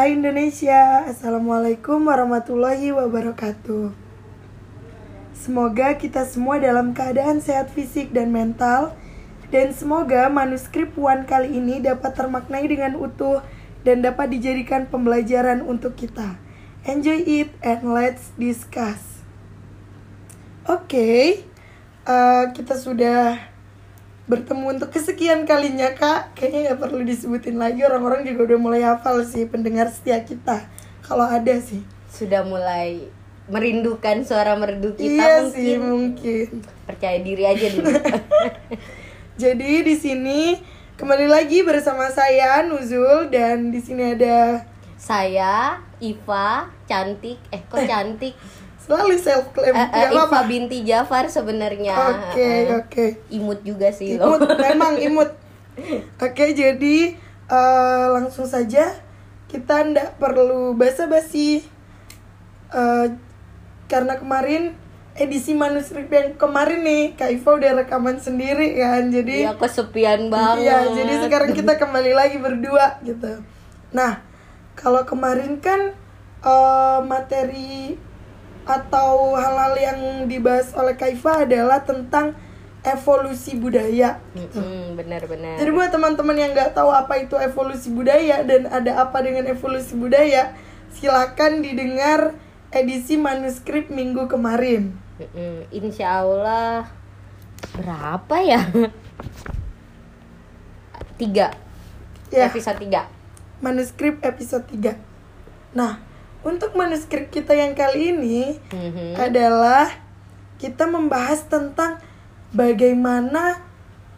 Hai Indonesia, Assalamualaikum warahmatullahi wabarakatuh. Semoga kita semua dalam keadaan sehat fisik dan mental Dan semoga manuskrip One kali ini dapat termaknai dengan utuh Dan dapat dijadikan pembelajaran untuk kita. Enjoy it and let's discuss. Oke, uh, kita sudah bertemu untuk kesekian kalinya kak. Kayaknya nggak perlu disebutin lagi orang-orang juga udah mulai hafal sih pendengar setia kita. Kalau ada sih. Sudah mulai merindukan suara merdu kita iya mungkin. sih mungkin. Percaya diri aja dulu. Jadi di sini kembali lagi bersama saya Nuzul dan di sini ada saya Iva cantik. Eh kok cantik selalu self claim Eh, eh, Gak Iva apa-apa. binti Jafar sebenarnya. Oke Eh, oke. imut juga sih imut memang imut. Oke jadi eh, langsung saja kita ndak perlu basa-basi. Eh, karena kemarin edisi manuskrip yang kemarin nih Kak Iva udah rekaman sendiri kan jadi Iya kesepian banget. Iya, jadi sekarang kita kembali lagi berdua gitu. Nah, kalau kemarin kan eh, materi atau hal-hal yang dibahas oleh Kaifa adalah tentang evolusi budaya. Mm-mm, benar-benar Jadi buat teman-teman yang nggak tahu apa itu evolusi budaya dan ada apa dengan evolusi budaya, silakan didengar edisi manuskrip minggu kemarin. Mm-mm, Insya Allah berapa ya tiga Ya. episode tiga Manuskrip episode 3. Nah, untuk manuskrip kita yang kali ini Mhm. adalah kita membahas tentang bagaimana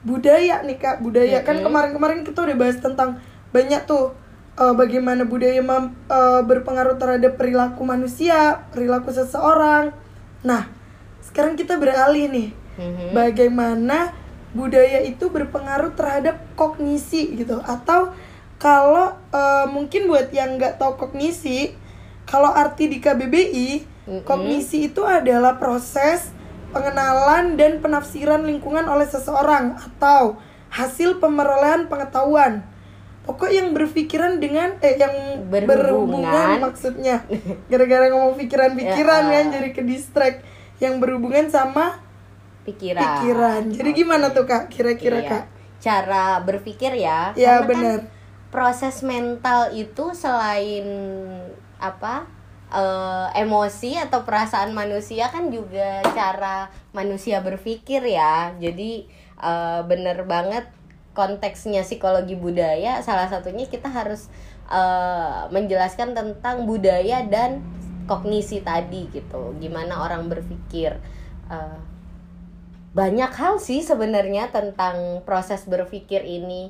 budaya nih kak budaya kan Mm-mm. kemarin-kemarin kita udah bahas tentang banyak tuh eh, bagaimana budaya mem- eh, berpengaruh terhadap perilaku manusia perilaku seseorang nah sekarang kita beralih nih Mhm. bagaimana budaya itu berpengaruh terhadap kognisi gitu atau kalau eh, mungkin buat yang nggak tahu kognisi kalau arti di KBBI Mm-mm. kognisi itu adalah proses pengenalan dan penafsiran lingkungan oleh seseorang atau hasil pemerolehan pengetahuan pokok yang berpikiran dengan eh yang Berhubungan. berhubungan maksudnya gara-gara ngomong pikiran-pikiran Ya. kan jadi ke distract yang berhubungan sama pikiran pikiran. Jadi gimana tuh kak? Kira-kira Iya. kak? cara berpikir ya Ya, kan benar. proses mental itu selain apa eh, emosi atau perasaan manusia kan juga cara manusia berpikir ya. Jadi eh, bener banget konteksnya psikologi budaya. Salah satunya kita harus eh, menjelaskan tentang budaya dan kognisi tadi gitu. Gimana orang berpikir. Eh, banyak hal sih sebenarnya tentang proses berpikir ini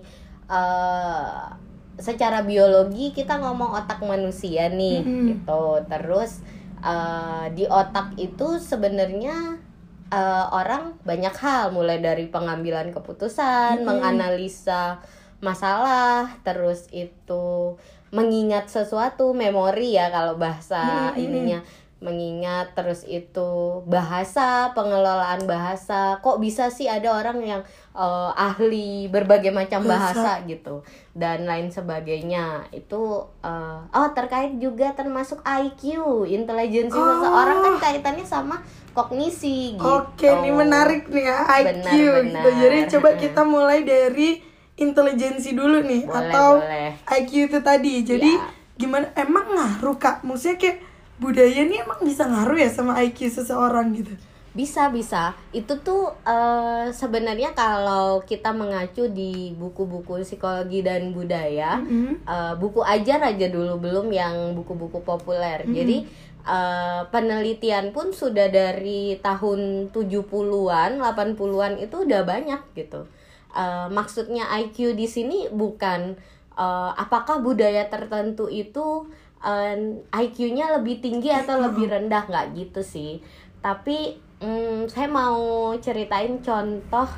secara biologi kita ngomong otak manusia nih Mm-mm. gitu terus eh, di otak itu sebenarnya eh, orang banyak hal mulai dari pengambilan keputusan Mm-mm. menganalisa masalah terus itu mengingat sesuatu memori ya kalau bahasa Mm-mm. ininya mengingat terus itu bahasa pengelolaan bahasa kok bisa sih ada orang yang eh, ahli berbagai macam bahasa, gitu dan lain sebagainya itu eh, oh terkait juga termasuk IQ intelijensi Oh. seseorang kan kaitannya sama kognisi gitu Oke, ini menarik nih ya IQ Benar, gitu. benar. Jadi coba kita mulai dari intelijensi dulu nih Boleh, atau boleh. IQ itu tadi. Jadi Ya. gimana? Emang ngaruh kak? Maksudnya kayak budaya nih emang bisa ngaruh ya sama IQ seseorang gitu? Bisa bisa. Itu tuh eh, sebenarnya kalau kita mengacu di buku-buku psikologi dan budaya, Mm-mm. eh, buku ajar aja dulu belum yang buku-buku populer. Jadi eh, penelitian pun sudah dari tahun 70-an, 80-an itu udah banyak gitu. Eh, maksudnya IQ di sini bukan eh, apakah budaya tertentu itu eh, IQ-nya lebih tinggi atau lebih rendah nggak gitu sih. Tapi mm, saya mau ceritain contoh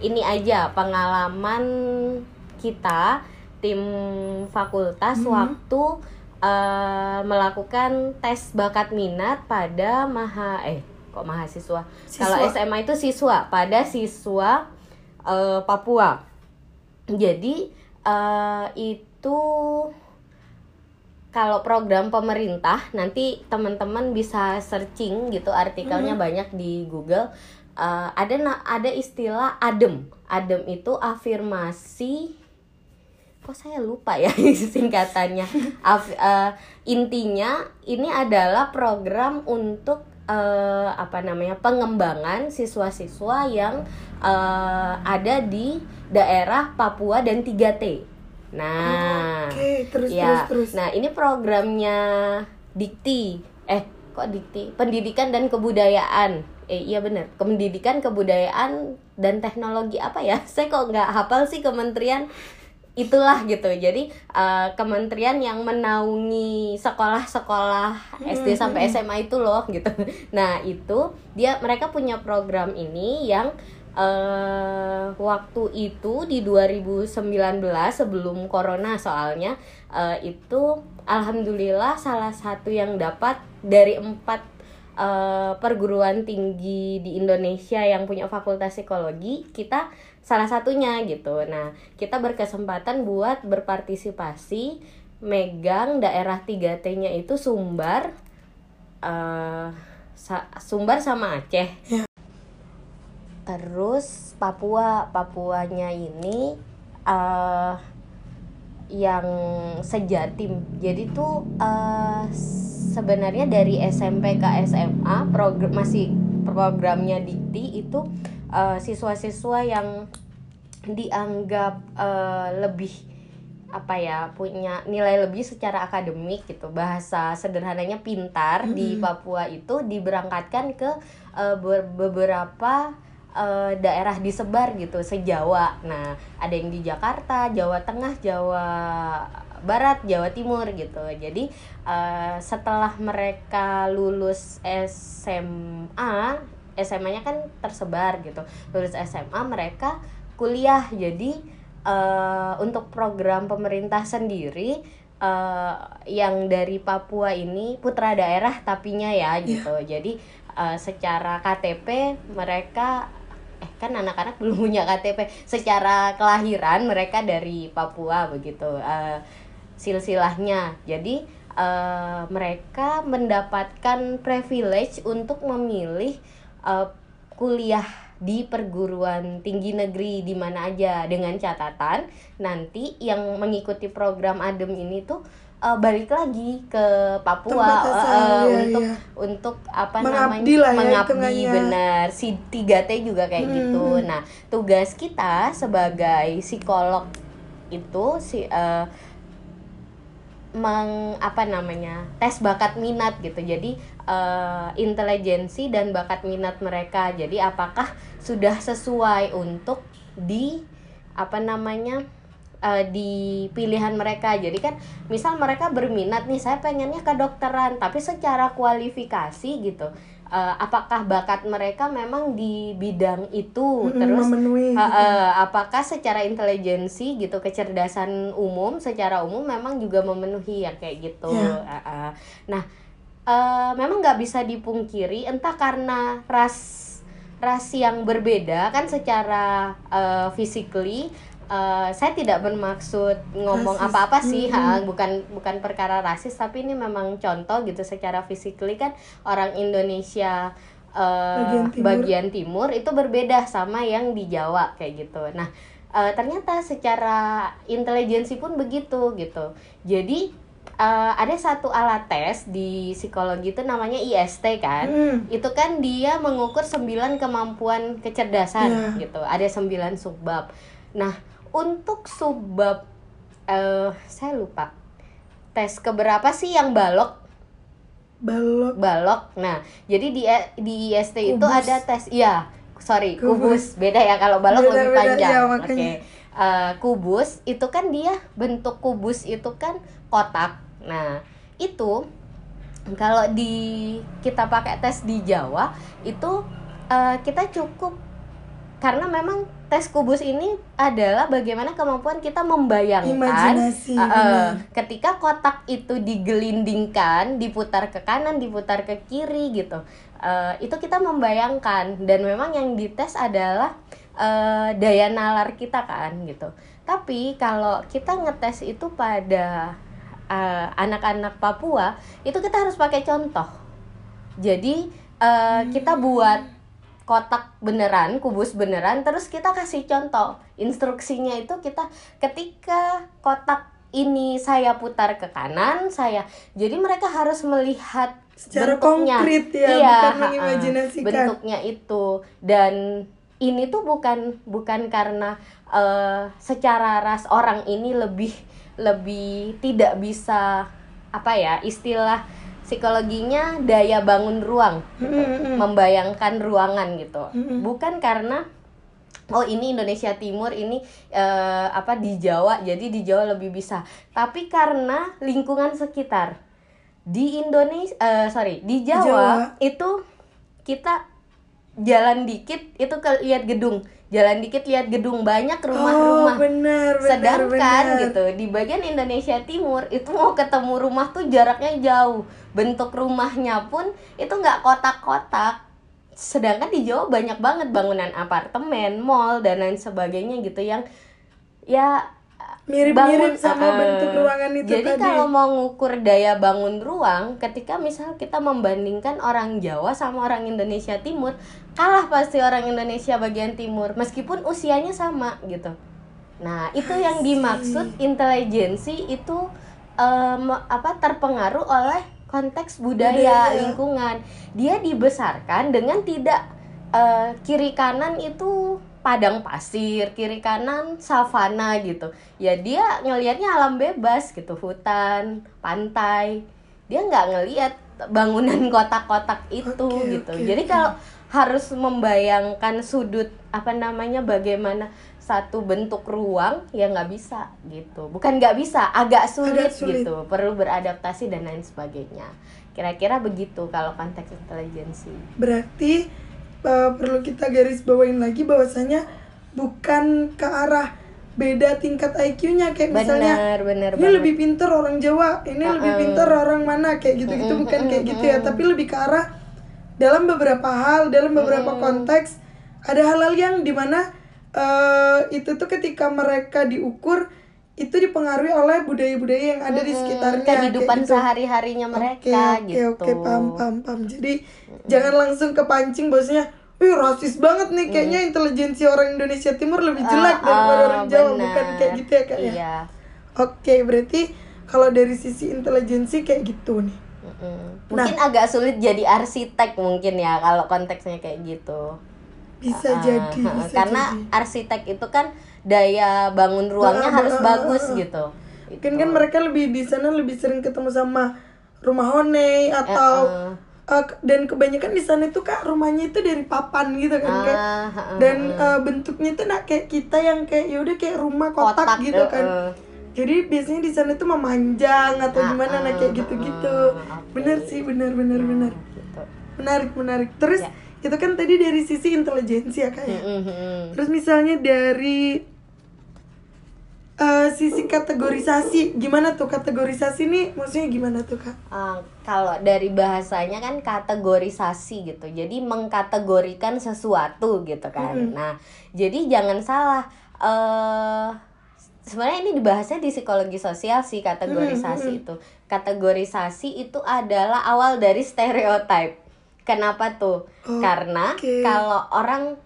ini aja pengalaman kita tim fakultas waktu eh, melakukan tes bakat minat pada maha eh kok mahasiswa kalau Siswa. SMA itu siswa pada siswa eh, Papua jadi eh, itu kalau program pemerintah nanti teman-teman bisa searching gitu artikelnya Hmm. banyak di Google. Eh, ada ada istilah adem. Adem itu afirmasi kok saya lupa ya singkatannya? Af- eh, intinya ini adalah program untuk eh, apa namanya pengembangan siswa-siswa yang eh, ada di daerah Papua dan 3T nah Oke, terus ya. terus terus. nah ini programnya Dikti. Eh kok Dikti? Pendidikan dan kebudayaan. Eh iya bener. Pendidikan kebudayaan dan teknologi apa ya? Saya kok nggak hafal sih kementerian itulah gitu. Jadi eh, kementerian yang menaungi sekolah-sekolah SD sampai SMA itu loh gitu. Nah itu dia mereka punya program ini yang eh waktu itu di 2019 sebelum corona soalnya eh, itu alhamdulillah salah satu yang dapat dari empat eh, perguruan tinggi di Indonesia yang punya fakultas psikologi kita salah satunya gitu nah kita berkesempatan buat berpartisipasi megang daerah 3T-nya itu Sumbar Sa- Sumbar sama Aceh Ya. Terus Papua Papuanya ini eh yang sejatim jadi tuh eh, sebenarnya dari SMP ke SMA program masih programnya Dikti itu eh, siswa-siswa yang dianggap eh, lebih apa ya punya nilai lebih secara akademik gitu. Bahasa sederhananya pintar di Papua itu diberangkatkan ke ber- beberapa eh, daerah disebar gitu sejawa. Nah ada yang di Jakarta Jawa Tengah Jawa Barat Jawa Timur gitu. Jadi eh, setelah mereka lulus SMA SMA-nya kan tersebar gitu. Lulus SMA mereka kuliah. Jadi eh, untuk program pemerintah sendiri eh, yang dari Papua ini putra daerah tapinya ya gitu. Jadi eh, secara KTP mereka eh kan anak-anak belum punya KTP secara kelahiran mereka dari Papua begitu eh, silsilahnya. Jadi eh, mereka mendapatkan privilege untuk memilih eh, kuliah di perguruan tinggi negeri di mana aja. Dengan catatan nanti yang mengikuti program adem ini tuh eh, balik lagi ke Papua asal, eh, eh, iya, untuk iya. untuk apa Mengabdi namanya lah ya mengabdi hitungannya. benar si 3T juga kayak Hmm. gitu nah tugas kita sebagai psikolog itu si eh, meng apa namanya tes bakat minat gitu jadi eh, intelijensi dan bakat minat mereka jadi apakah sudah sesuai untuk di apa namanya eh, di pilihan mereka jadi kan misal mereka berminat nih saya pengennya kedokteran tapi secara kualifikasi gitu eh, apakah bakat mereka memang di bidang itu Mm-mm, terus memenuhi gitu. eh, apakah secara intelijensi gitu kecerdasan umum secara umum memang juga memenuhi ya kayak gitu Ya. Ah, ah. nah eh, memang nggak bisa dipungkiri entah karena ras ras yang berbeda kan secara eh, physically eh, saya tidak bermaksud ngomong Rasis. apa-apa sih ha, Mm-mm. bukan bukan perkara rasis tapi ini memang contoh gitu secara physically kan orang Indonesia eh, Bagian timur. bagian timur itu berbeda sama yang di Jawa kayak gitu. Nah, eh, ternyata secara intelijensi pun begitu gitu. Jadi eh, ada satu alat tes di psikologi itu namanya IST kan. Hmm. Itu kan dia mengukur 9 kemampuan kecerdasan Iya. gitu. Ada 9 subbab. Nah, untuk subbab eh saya lupa. Tes keberapa sih yang balok balok balok. Nah, jadi di di IST itu Kubus. ada tes iya, sorry, kubus. Kubus. Beda ya kalau balok Beda, lebih beda, panjang. iya, Oke. makanya. Eh, kubus itu kan dia bentuk kubus itu kan kotak. Nah, itu kalau di kita pakai tes di Jawa itu eh, kita cukup karena memang tes kubus ini adalah bagaimana kemampuan kita membayangkan imajinasi Uh, uh, ketika kotak itu digelindingkan, diputar ke kanan, diputar ke kiri gitu, uh, itu kita membayangkan. Dan memang yang dites adalah uh, daya nalar kita kan gitu. Tapi kalau kita ngetes itu pada anak-anak Papua itu kita harus pakai contoh. Jadi eh, kita buat kotak beneran kubus beneran terus kita kasih contoh. Instruksinya itu kita ketika kotak ini saya putar ke kanan saya jadi mereka harus melihat Secara bentuknya. konkret ya, iya, bukan mengimajinasikan. bentuknya itu. Dan ini tuh bukan bukan karena eh, secara ras orang ini lebih lebih tidak bisa apa ya istilah psikologinya daya bangun ruang. Gitu. Membayangkan ruangan gitu. Bukan karena oh ini Indonesia Timur ini eh, apa di Jawa jadi di Jawa lebih bisa. Tapi karena lingkungan sekitar. Di Indonesia eh, sorry di Jawa, Jawa. itu kita jalan dikit itu ke lihat gedung. Jalan dikit lihat gedung. Banyak rumah-rumah. Oh, benar, sedangkan benar. gitu di bagian Indonesia Timur itu mau ketemu rumah tuh jaraknya jauh bentuk rumahnya pun itu nggak kotak-kotak. Sedangkan di Jawa banyak banget bangunan apartemen mall dan lain sebagainya gitu yang ya Mirip-mirip sama eh, bentuk ruangan itu jadi tadi. kalau mau ngukur daya bangun ruang ketika misal kita membandingkan orang Jawa sama orang Indonesia Timur kalah pasti orang Indonesia bagian timur meskipun usianya sama gitu. Nah itu yang dimaksud intelijensi itu em, apa terpengaruh oleh konteks budaya, Budaya. lingkungan. Dia dibesarkan dengan tidak eh, kiri kanan itu padang pasir kiri kanan savana gitu. Ya dia ngelihatnya alam bebas gitu hutan pantai. Dia nggak ngelihat bangunan kotak-kotak itu Oke, gitu. oke, jadi kalau harus membayangkan sudut apa namanya bagaimana satu bentuk ruang ya nggak bisa gitu. Bukan nggak bisa agak sulit, Agak sulit. gitu. Perlu beradaptasi dan lain sebagainya. Kira-kira begitu kalau konteks intelijensi. Berarti uh, perlu kita garis bawain lagi bahwasanya bukan ke arah beda tingkat IQ-nya kayak misalnya benar benar ini banget. lebih pinter orang Jawa, ini lebih Uh-uh. pinter orang mana kayak gitu-gitu. Mm-mm, bukan kayak gitu ya, tapi lebih ke arah dalam beberapa hal, dalam beberapa konteks ada hal-hal yang di mana eh, itu tuh ketika mereka diukur itu dipengaruhi oleh budaya-budaya yang ada di sekitarnya kehidupan gitu. sehari-harinya mereka oke, gitu Oke, paham, paham, paham. Jadi jangan langsung kepancing bosnya. Wih rasis banget nih kayaknya intelijensi orang Indonesia Timur lebih jelek Ah, daripada ah, orang Jawa benar. bukan kayak gitu ya kak ya. iya Oke berarti kalau dari sisi intelijensi kayak gitu nih. Mm-mm. mungkin agak sulit jadi arsitek mungkin ya kalau konteksnya kayak gitu Bisa Ah, jadi. Bisa karena jadi. arsitek itu kan daya bangun ruangnya Ah, harus ah, bagus ah. gitu mungkin kan mereka lebih di sana lebih sering ketemu sama rumah honey atau Eh, eh, ke- dan kebanyakan di sana itu kak rumahnya itu dari papan gitu kan kayak Ah, ah, dan eh, bentuknya itu nak kayak kita yang kayak yaudah kayak rumah kotak, Kotak, gitu kan eh. jadi biasanya di sana tuh memanjang atau gimana nah ah, kayak ah, gitu-gitu ah, oke. bener sih bener bener bener gitu menarik menarik terus Ya. Itu kan tadi dari sisi intelijensi ya kak ya? Mm-mm, mm-mm. terus misalnya dari eh, sisi kategorisasi gimana tuh kategorisasi nih? Maksudnya gimana tuh kak? Uh, kalau dari bahasanya kan kategorisasi gitu. Jadi mengkategorikan sesuatu gitu kan. Mm-mm. nah jadi jangan salah eh sebenarnya ini dibahasnya di psikologi sosial sih kategorisasi Mm-mm. itu. Kategorisasi itu adalah awal dari stereotip kenapa tuh? Oh, karena kalau orang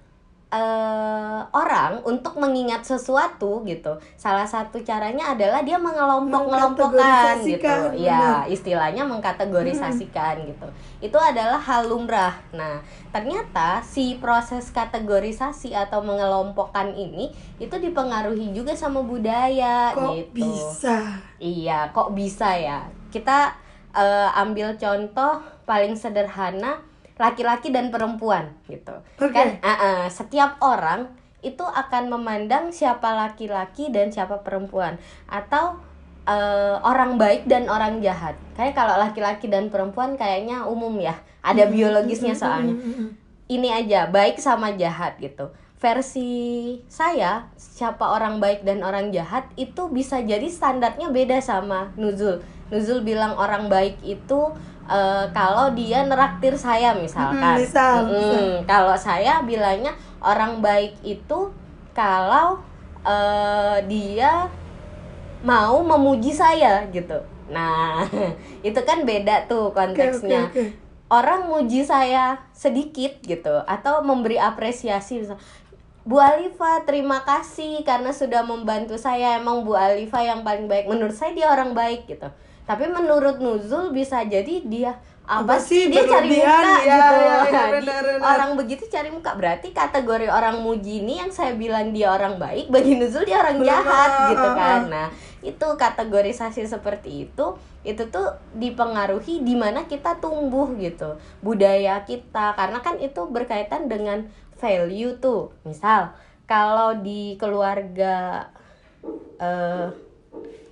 eh, orang untuk mengingat sesuatu gitu salah satu caranya adalah dia mengelompok-ngelompokkan gitu. Ya istilahnya mengkategorisasikan gitu. Itu adalah hal lumrah. Nah ternyata si proses kategorisasi atau mengelompokkan ini itu dipengaruhi juga sama budaya kok gitu. bisa? Iya, kok bisa ya? Kita eh, ambil contoh paling sederhana laki-laki dan perempuan gitu. Oke. Kan eh, eh, setiap orang itu akan memandang siapa laki-laki dan siapa perempuan atau eh, orang baik dan orang jahat. Kayak kalau laki-laki dan perempuan kayaknya umum ya. Ada biologisnya soalnya Mm-mm. ini aja baik sama jahat gitu versi saya siapa orang baik dan orang jahat itu bisa jadi standarnya beda sama Nuzul Nuzul bilang orang baik itu eh, kalau dia neraktir saya misalkan Mm, misal, Mm-mm. misal. kalau saya bilangnya orang baik itu kalau eh, dia mau memuji saya gitu Nah, itu kan beda tuh konteksnya. oke, oke. Orang muji saya sedikit gitu atau memberi apresiasi Bu Alifa, terima kasih karena sudah membantu saya. Emang Bu Alifa yang paling baik. Menurut saya dia orang baik gitu. Tapi menurut Nuzul bisa jadi dia apa, Apa sih, dia cari muka Ya, gitu. ya, ya, Nah, benar, di- benar. orang begitu cari muka berarti kategori orang muji ini yang saya bilang dia orang baik bagi Nuzul dia orang jahat ah, gitu ah, kan. ah. Nah, itu kategorisasi seperti itu itu tuh dipengaruhi di mana kita tumbuh gitu budaya kita karena kan itu berkaitan dengan value tuh misal kalau di keluarga eh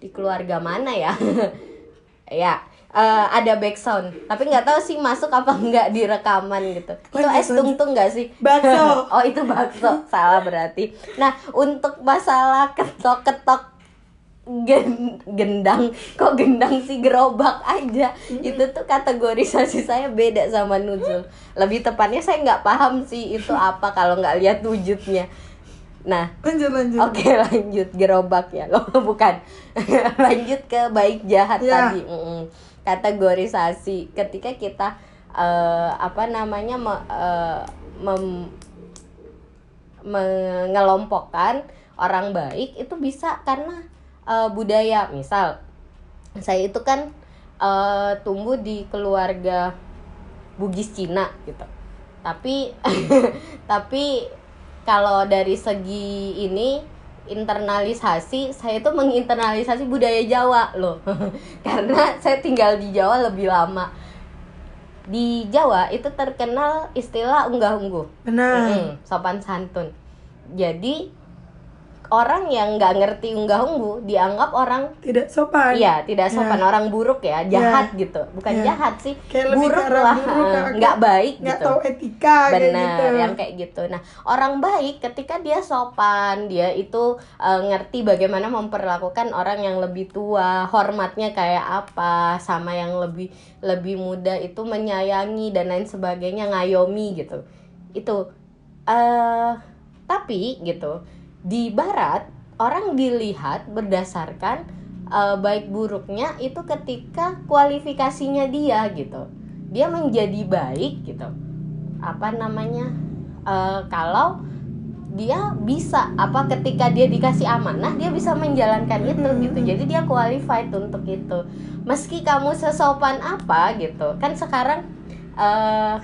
di keluarga mana ya ya eh, ada background tapi nggak tahu sih masuk apa enggak di rekaman gitu. Itu es tung tung nggak sih? Bakso. oh itu bakso. Salah berarti. Nah untuk masalah ketok ketok gen- gendang kok gendang sih gerobak aja. Itu tuh kategorisasi saya beda sama nuzul. Lebih tepatnya saya nggak paham sih itu apa kalau nggak lihat wujudnya nah Lanjut lanjut. Oke lanjut gerobak ya Oh bukan Lanjut ke baik jahat Ya. tadi Mm-mm. Kategorisasi Ketika kita eh, Apa namanya me- eh, mem- Mengelompokkan Orang baik itu bisa karena eh, Budaya Misal Saya itu kan eh, Tumbuh di keluarga Bugis Cina gitu tapi tapi kalau dari segi ini internalisasi saya itu menginternalisasi budaya Jawa loh. Karena saya tinggal di Jawa lebih lama. Di Jawa itu terkenal istilah unggah-ungguh. Benar. Mm-mm, sopan santun. Jadi orang yang nggak ngerti unggah-ungguh dianggap orang Tidak sopan. Iya, tidak sopan Ya. orang buruk ya, jahat gitu. Bukan Ya. jahat sih, Kayak buruk lah, eh, nggak baik Nggak gitu. tahu etika kayak Benar, gitu. yang kayak gitu. Nah, orang baik ketika dia sopan, dia itu eh, ngerti bagaimana memperlakukan orang yang lebih tua, hormatnya kayak apa, sama yang lebih lebih muda itu menyayangi dan lain sebagainya, ngayomi gitu. Itu eh tapi gitu di barat orang dilihat berdasarkan eh, baik buruknya itu ketika kualifikasinya dia gitu. Dia menjadi baik gitu. Apa namanya? Eh, kalau dia bisa apa ketika dia dikasih amanah dia bisa menjalankan itu gitu. Jadi dia qualified untuk itu. Meski kamu sesopan apa gitu. Kan sekarang eh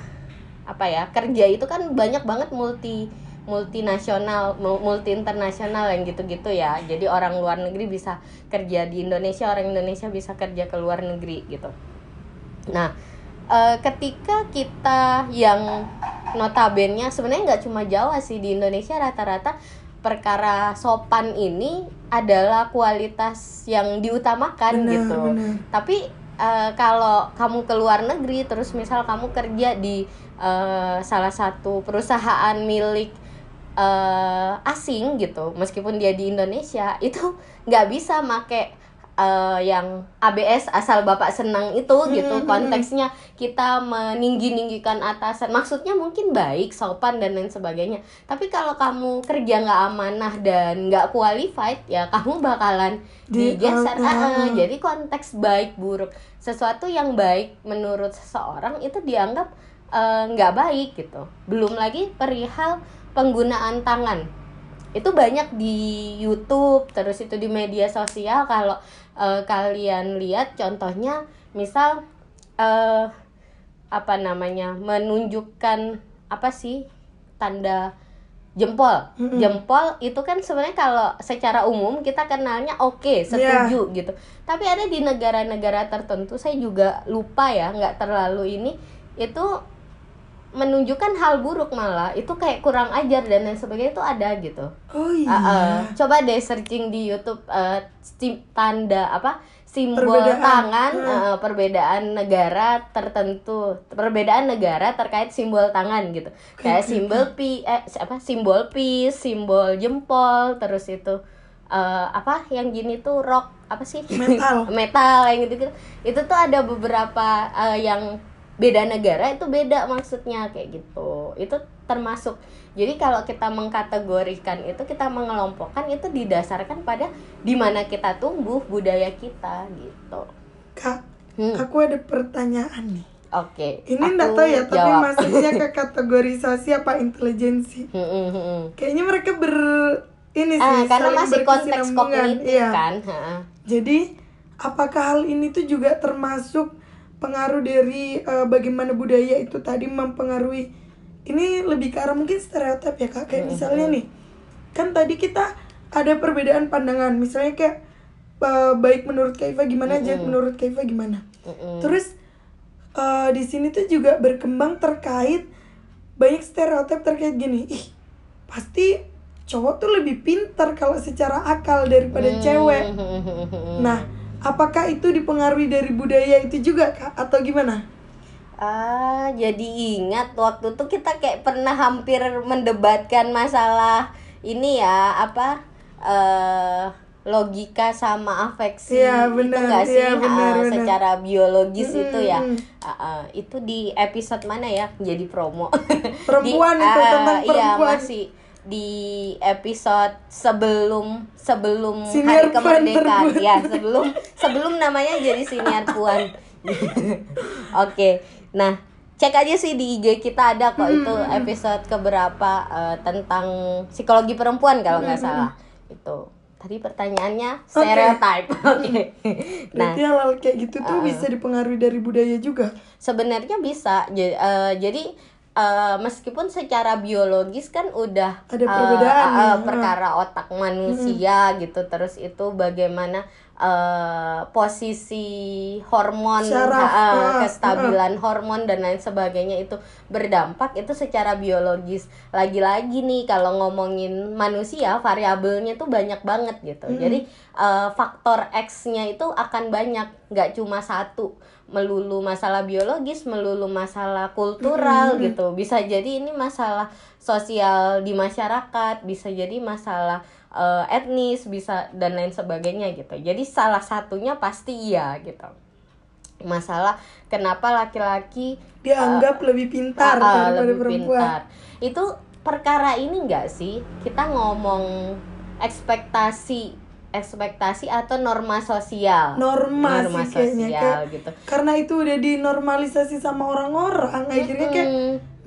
apa ya kerja itu kan banyak banget multi multinasional mul- multi internasional yang gitu-gitu ya. Jadi orang luar negeri bisa kerja di Indonesia orang Indonesia bisa kerja ke luar negeri gitu. Nah eh, ketika kita yang notabene sebenarnya nggak cuma Jawa sih di Indonesia rata-rata perkara sopan ini adalah kualitas yang diutamakan Benar, gitu. benar. tapi eh, kalau kamu ke luar negeri terus misal kamu kerja di eh, salah satu perusahaan milik eh, asing gitu meskipun dia di Indonesia itu nggak bisa make eh, yang ABS asal bapak senang itu gitu. konteksnya kita meninggi ninggikan atasan. Maksudnya mungkin baik sopan dan lain sebagainya. Tapi kalau kamu kerja nggak amanah dan nggak qualified ya kamu bakalan Di- digeser. ah. ah. jadi konteks baik buruk sesuatu yang baik menurut seseorang itu dianggap eh, nggak baik gitu. Belum lagi perihal penggunaan tangan. Itu banyak di YouTube terus itu di media sosial. Kalau eh, kalian lihat contohnya misal eh apa namanya menunjukkan apa sih tanda jempol. Jempol itu kan sebenarnya kalau secara umum kita kenalnya oke setuju gitu. Tapi ada di negara-negara tertentu saya juga lupa ya nggak terlalu ini. Itu menunjukkan hal buruk malah itu kayak kurang ajar dan lain sebagainya itu ada gitu Oh iya. Ah, ah. coba deh searching di YouTube sim- tanda apa simbol Perbedaan. tangan Hmm. eh, perbedaan negara tertentu perbedaan negara terkait simbol tangan gitu kayak simbol pi eh apa simbol peace simbol jempol terus itu eh, apa yang gini tuh rock apa sih Metal. metal yang gitu gitu itu tuh ada beberapa eh, yang beda negara itu beda maksudnya kayak gitu itu termasuk jadi kalau kita mengkategorikan itu kita mengelompokkan itu didasarkan pada di mana kita tumbuh budaya kita gitu Kak, Hmm. aku ada pertanyaan nih. Oke. Ini aku enggak tahu ya, tapi jawab. masuknya ke kategorisasi apa intelijensi. Hmm, hmm, hmm, hmm. Kayaknya mereka ber ini sih Ah, karena masih konteks kognitif Iya. kan. Ha-ha. Jadi, apakah hal ini tuh juga termasuk pengaruh dari eh, bagaimana budaya itu tadi mempengaruhi. Ini lebih ke arah mungkin stereotip ya kak. Kayak misalnya nih kan tadi kita ada perbedaan pandangan. Misalnya kayak eh, baik menurut Kaifa gimana Jet menurut Kaifa gimana. Terus eh, di sini tuh juga berkembang terkait banyak stereotip terkait gini. Ih pasti cowok tuh lebih pintar kalau secara akal daripada cewek. Nah, apakah itu dipengaruhi dari budaya itu juga, Kak? Atau gimana? Ah, jadi ingat waktu itu kita kayak pernah hampir mendebatkan masalah ini ya, apa eh logika sama afeksi Iya, itu benar. enggak sih Iya, benar, Ah, benar. secara biologis Mm, itu ya. Ah, ah, itu di episode mana ya? Jadi promo. Perempuan Di- itu, ah, tentang Iya, perempuan. masih di episode sebelum sebelum Siniar hari kemerdekaan. ya sebelum sebelum namanya jadi siniar puan. Oke nah cek aja sih di IG kita ada kok itu episode keberapa eh, tentang psikologi perempuan kalau nggak salah. Itu. Tadi pertanyaannya stereotype. Oke. Nah. Berarti hal-hal kayak gitu tuh bisa dipengaruhi dari budaya juga. sebenarnya bisa. Eh, jadi eh, meskipun secara biologis kan udah Ada eh, perbedaan nih, eh, perkara otak manusia gitu. Terus itu bagaimana eh, posisi hormon Syaraf, eh, ah, kestabilan hormon dan lain sebagainya itu berdampak itu secara biologis. Lagi-lagi nih kalau ngomongin manusia variabelnya tuh banyak banget gitu. Jadi eh, faktor X-nya itu akan banyak nggak cuma satu melulu masalah biologis melulu masalah kultural gitu bisa jadi ini masalah sosial di masyarakat bisa jadi masalah eh, etnis bisa dan lain sebagainya gitu jadi salah satunya pasti iya gitu masalah kenapa laki-laki Dianggap lebih pintar ah, daripada lebih perempuan. pintar. Itu perkara ini enggak sih? Kita ngomong ekspektasi ekspektasi atau norma sosial. Norma, norma sih kayaknya sosial kayak gitu. karena itu udah dinormalisasi sama orang-orang akhirnya kayak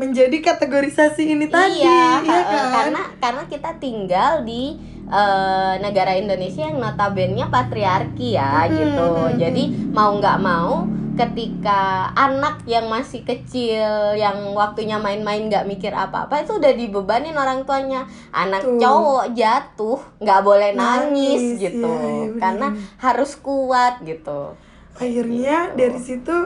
menjadi kategorisasi ini tadi iya, iya eh, kan karena karena kita tinggal di eh, negara Indonesia yang notabene patriarki ya Mm, gitu. Jadi mau nggak mau ketika anak yang masih kecil yang waktunya main-main nggak mikir apa-apa itu udah dibebanin orang tuanya anak Tuh. cowok jatuh nggak boleh nangis, Nangis, gitu iya, iya, bener. karena harus kuat gitu akhirnya dari situ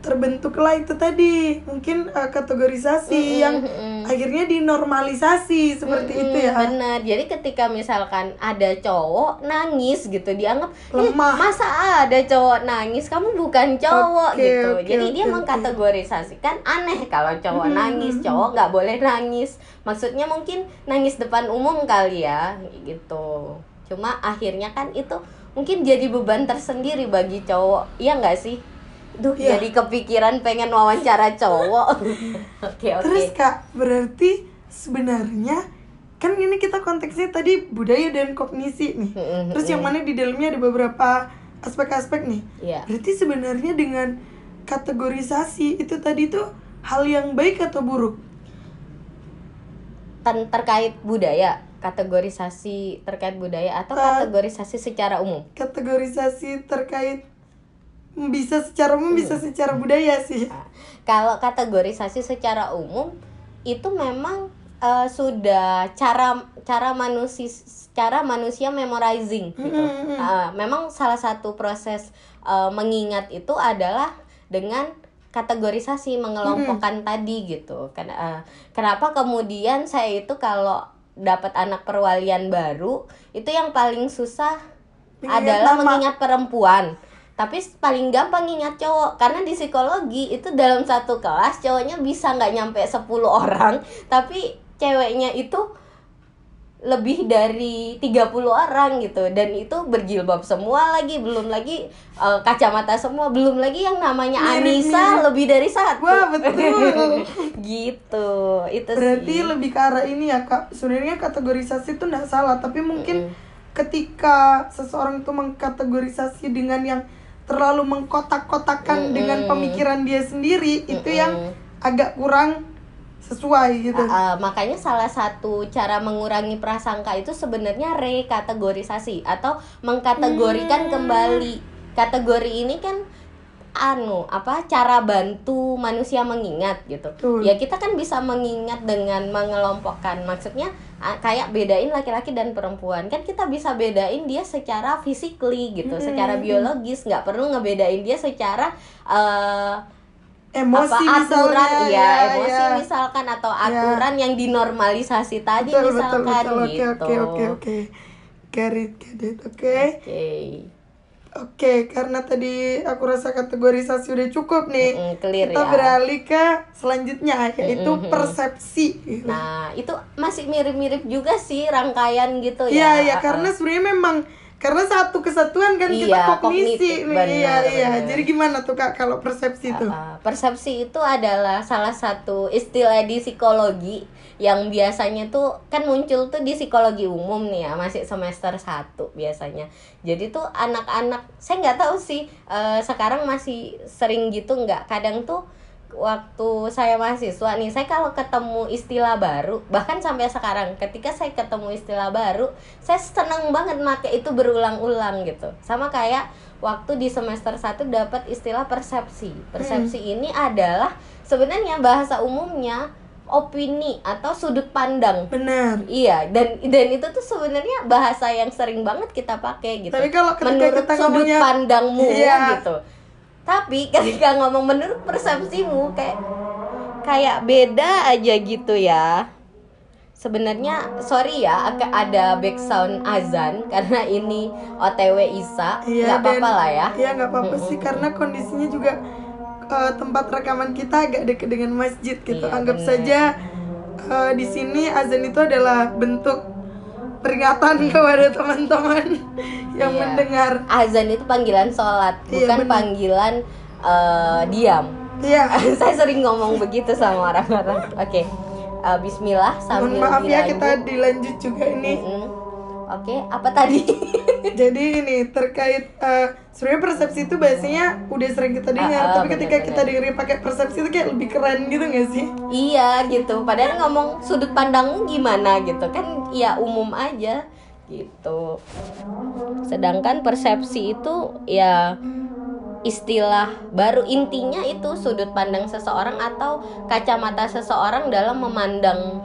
terbentuklah itu tadi. Mungkin eh, kategorisasi Mm-mm, yang mm-mm. akhirnya dinormalisasi seperti itu ya. Hmm, bener jadi ketika misalkan ada cowok nangis gitu dianggap "Ih, Lemah. masa ada cowok nangis? Kamu bukan cowok Oke, gitu. oke, jadi oke, dia oke. mengkategorisasikan aneh kalau cowok Hmm, nangis. Hmm, cowok nggak boleh nangis. Maksudnya mungkin nangis depan umum kali ya gitu. Cuma akhirnya kan itu mungkin jadi beban tersendiri bagi cowok. Iya nggak sih Duh, Iya. jadi kepikiran pengen wawancara cowok. Oke, oke. terus kak berarti sebenarnya kan ini kita konteksnya tadi budaya dan kognisi nih terus yang mana di dalamnya ada beberapa aspek-aspek nih Iya. berarti sebenarnya dengan kategorisasi itu tadi tuh hal yang baik atau buruk Ten- terkait budaya kategorisasi terkait budaya atau Eh. kategorisasi secara umum kategorisasi terkait bisa secara umum bisa secara budaya sih. Kalau kategorisasi secara umum itu memang eh, sudah cara cara manusia cara manusia memorizing gitu. Eh, memang salah satu proses eh, mengingat itu adalah dengan kategorisasi mengelompokkan tadi gitu. Ken- eh, kenapa kemudian saya itu kalau dapat anak perwalian baru itu yang paling susah Mengingat adalah nama. mengingat perempuan tapi paling gampang ingat cowok karena di psikologi itu dalam satu kelas cowoknya bisa nggak nyampe 10 orang tapi ceweknya itu lebih dari 30 orang gitu. Dan itu berjilbab semua lagi belum lagi eh, kacamata semua belum lagi yang namanya. Anissa lebih dari satu. Wah, betul. gitu itu berarti sih. lebih ke arah ini ya kak. Sebenarnya kategorisasi itu nggak salah tapi mungkin ketika seseorang itu mengkategorisasi dengan yang terlalu mengkotak-kotakan dengan pemikiran dia sendiri itu yang agak kurang sesuai gitu. Uh, uh, makanya salah satu cara mengurangi prasangka itu sebenarnya rekategorisasi atau mengkategorikan Hmm. kembali. Kategori ini kan anu apa cara bantu manusia mengingat gitu. Betul. Ya kita kan bisa mengingat dengan mengelompokkan. Maksudnya kayak bedain laki-laki dan perempuan. Kan kita bisa bedain dia secara physically gitu, Hmm. secara biologis, nggak perlu ngebedain dia secara eh Emosi apa aturan misalnya ya, ya, emosi ya. misalkan atau aturan yang dinormalisasi tadi betul betul misalkan betul oke gitu oke oke oke it oke Oke. Oke karena tadi aku rasa kategorisasi udah cukup nih. Mm, clear kita ya. beralih ke selanjutnya yaitu persepsi. Gitu. nah itu masih mirip-mirip juga sih rangkaian gitu Iya ya. iya karena sebenarnya memang karena satu kesatuan kan kita Iya, kognisi. kognitif, nih. benar, iya. iya jadi gimana tuh kak kalau persepsi itu? Uh, persepsi itu adalah salah satu istilah di psikologi yang biasanya tuh kan muncul tuh di psikologi umum nih ya masih semester 1 biasanya. Jadi tuh anak-anak saya nggak tahu sih uh, sekarang masih sering gitu nggak? Kadang tuh waktu saya mahasiswa nih saya kalau ketemu istilah baru bahkan sampai sekarang ketika saya ketemu istilah baru saya seneng banget make itu berulang-ulang gitu. Sama kayak waktu di semester 1 dapat istilah persepsi. Persepsi ini adalah sebenarnya bahasa umumnya opini atau sudut pandang benar Iya, dan dan itu tuh sebenarnya bahasa yang sering banget kita pakai gitu. Tapi kalau ketika menurut kita sudut ngomongnya- pandangmu Iya. gitu. Tapi ketika ngomong menurut persepsimu kayak kayak beda aja gitu ya. Sebenarnya sorry ya agak ada background azan karena ini OTW Isa, nggak dan- apa-apa lah ya. Iya nggak apa-apa sih karena kondisinya juga eh, tempat rekaman kita agak dekat dengan masjid gitu. Iya, Anggap benar. saja eh, di sini azan itu adalah bentuk peringatan kepada teman-teman yang Iya. mendengar. Azan itu panggilan sholat, Iya, bukan benar. panggilan eh, diam. Iya. saya sering ngomong begitu sama orang-orang. Oke, Uh, Bismillah Mohon sambil maaf ya dilanjut. kita dilanjut juga ini. Mm-mm. Oke, apa tadi? Jadi ini terkait eh, sebenarnya persepsi itu biasanya udah sering kita dengar, Ah, ah, tapi ketika benar-benar. kita dengerin pakai persepsi itu kayak lebih keren gitu gak sih? iya gitu. Padahal ngomong sudut pandangmu gimana gitu kan? Ya umum aja gitu. Sedangkan persepsi itu ya istilah baru intinya itu sudut pandang seseorang atau kacamata seseorang dalam memandang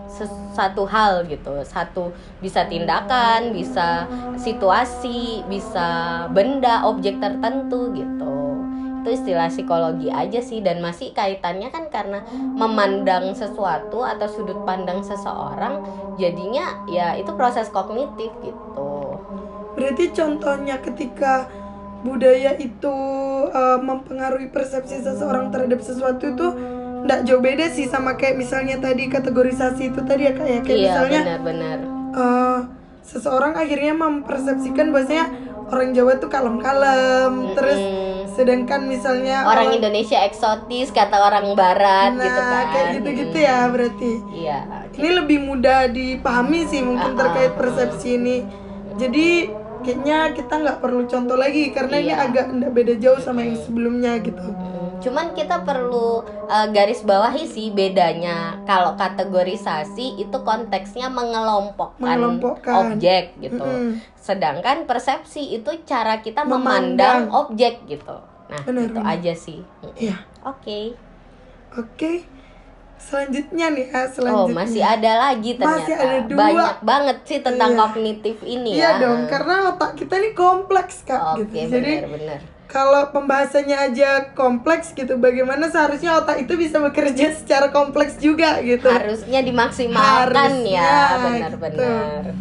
satu hal gitu. Satu bisa tindakan bisa situasi bisa benda objek tertentu gitu. Itu istilah psikologi aja sih dan masih kaitannya kan karena memandang sesuatu atau sudut pandang seseorang jadinya ya itu proses kognitif gitu. Berarti contohnya ketika budaya itu eh, mempengaruhi persepsi seseorang terhadap sesuatu itu nggak jauh beda sih sama kayak misalnya tadi kategorisasi itu tadi ya kayak kayak iya misalnya benar-benar eh, seseorang akhirnya mempersepsikan bahwasanya orang Jawa tuh kalem-kalem terus sedangkan misalnya orang Indonesia eksotis kata orang Barat nah, gitu kan. kayak gitu-gitu ya berarti. Iya. Ini lebih mudah dipahami sih mungkin Ah, terkait ah, persepsi ini. Jadi kayaknya kita nggak perlu contoh lagi karena ini Iya. agak nggak beda jauh sama yang sebelumnya gitu Hmm, cuman kita perlu uh, garis bawahi sih bedanya kalau kategorisasi itu konteksnya mengelompokkan, Mengelompokkan. objek gitu Mm-mm. sedangkan persepsi itu cara kita Memandang. memandang, objek gitu nah Benar, itu benar. aja sih Iya oke oke selanjutnya nih ya oh selanjutnya. masih ada lagi ternyata. Masih ada dua. banyak banget sih tentang Iya. kognitif ini iya ya. dong karena otak kita nih kompleks kak oke gitu. jadi kalau pembahasannya aja kompleks gitu bagaimana seharusnya otak itu bisa bekerja secara kompleks juga gitu? Harusnya dimaksimalkan ya Harusnya, benar-benar gitu.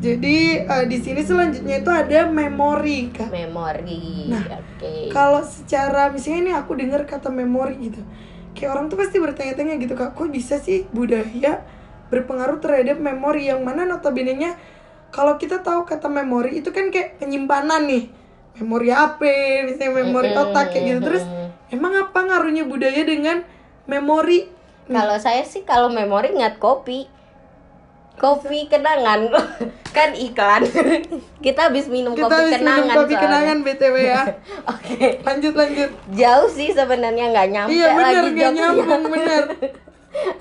jadi eh, di sini selanjutnya itu ada memori kak. Memori Nah, oke. kalau secara misalnya ini aku dengar kata memori gitu kayak orang tuh pasti bertanya-tanya gitu kak kok bisa sih budaya berpengaruh terhadap memori yang mana? Notabene nya kalau kita tahu kata memori itu kan kayak penyimpanan nih. Memori HP misalnya memori otak kayak gitu. Terus emang apa ngaruhnya budaya dengan memori? Kalau saya sih kalau memori nggak kopi. Kopi kenangan kan iklan kita habis minum Kita kopi habis minum kenangan kopi soalnya. kenangan BTW ya. oke Lanjut lanjut. jauh sih sebenarnya nggak nyampe Iya bener lagi gak nyambung bener.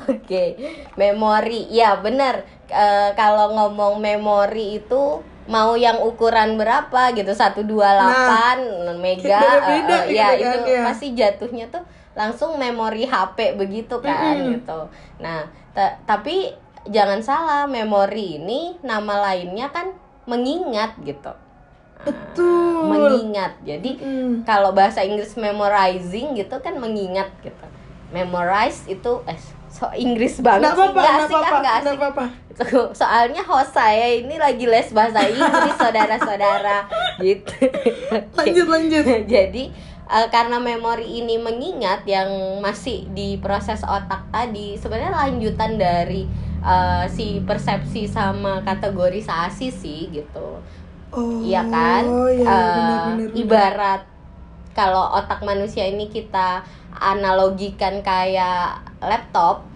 Oke, memori. Ya, benar. Eh, kalau ngomong memori itu mau yang ukuran berapa gitu 128 mega beda-beda eh, eh, ya itu ya. pasti jatuhnya tuh langsung memori HP begitu kan Mm-mm. gitu. Nah, ta- tapi jangan salah, memori ini nama lainnya kan mengingat gitu. Betul. Mengingat. Jadi Mm. kalau bahasa Inggris memorizing gitu kan mengingat gitu. Memorize itu eh so Inggris banget Nggak sih apa-apa, nggak nggak asik kan apa-apa, nggak asik apa-apa. So- soalnya host saya ini lagi les bahasa Inggris saudara-saudara gitu Lanjut lanjut. jadi eh, karena memori ini mengingat yang masih di proses otak tadi sebenarnya lanjutan dari eh, si persepsi sama kategorisasi sih gitu Oh. Iya kan? iya, Eh, benar, benar. ibarat kalau otak manusia ini kita analogikan kayak laptop,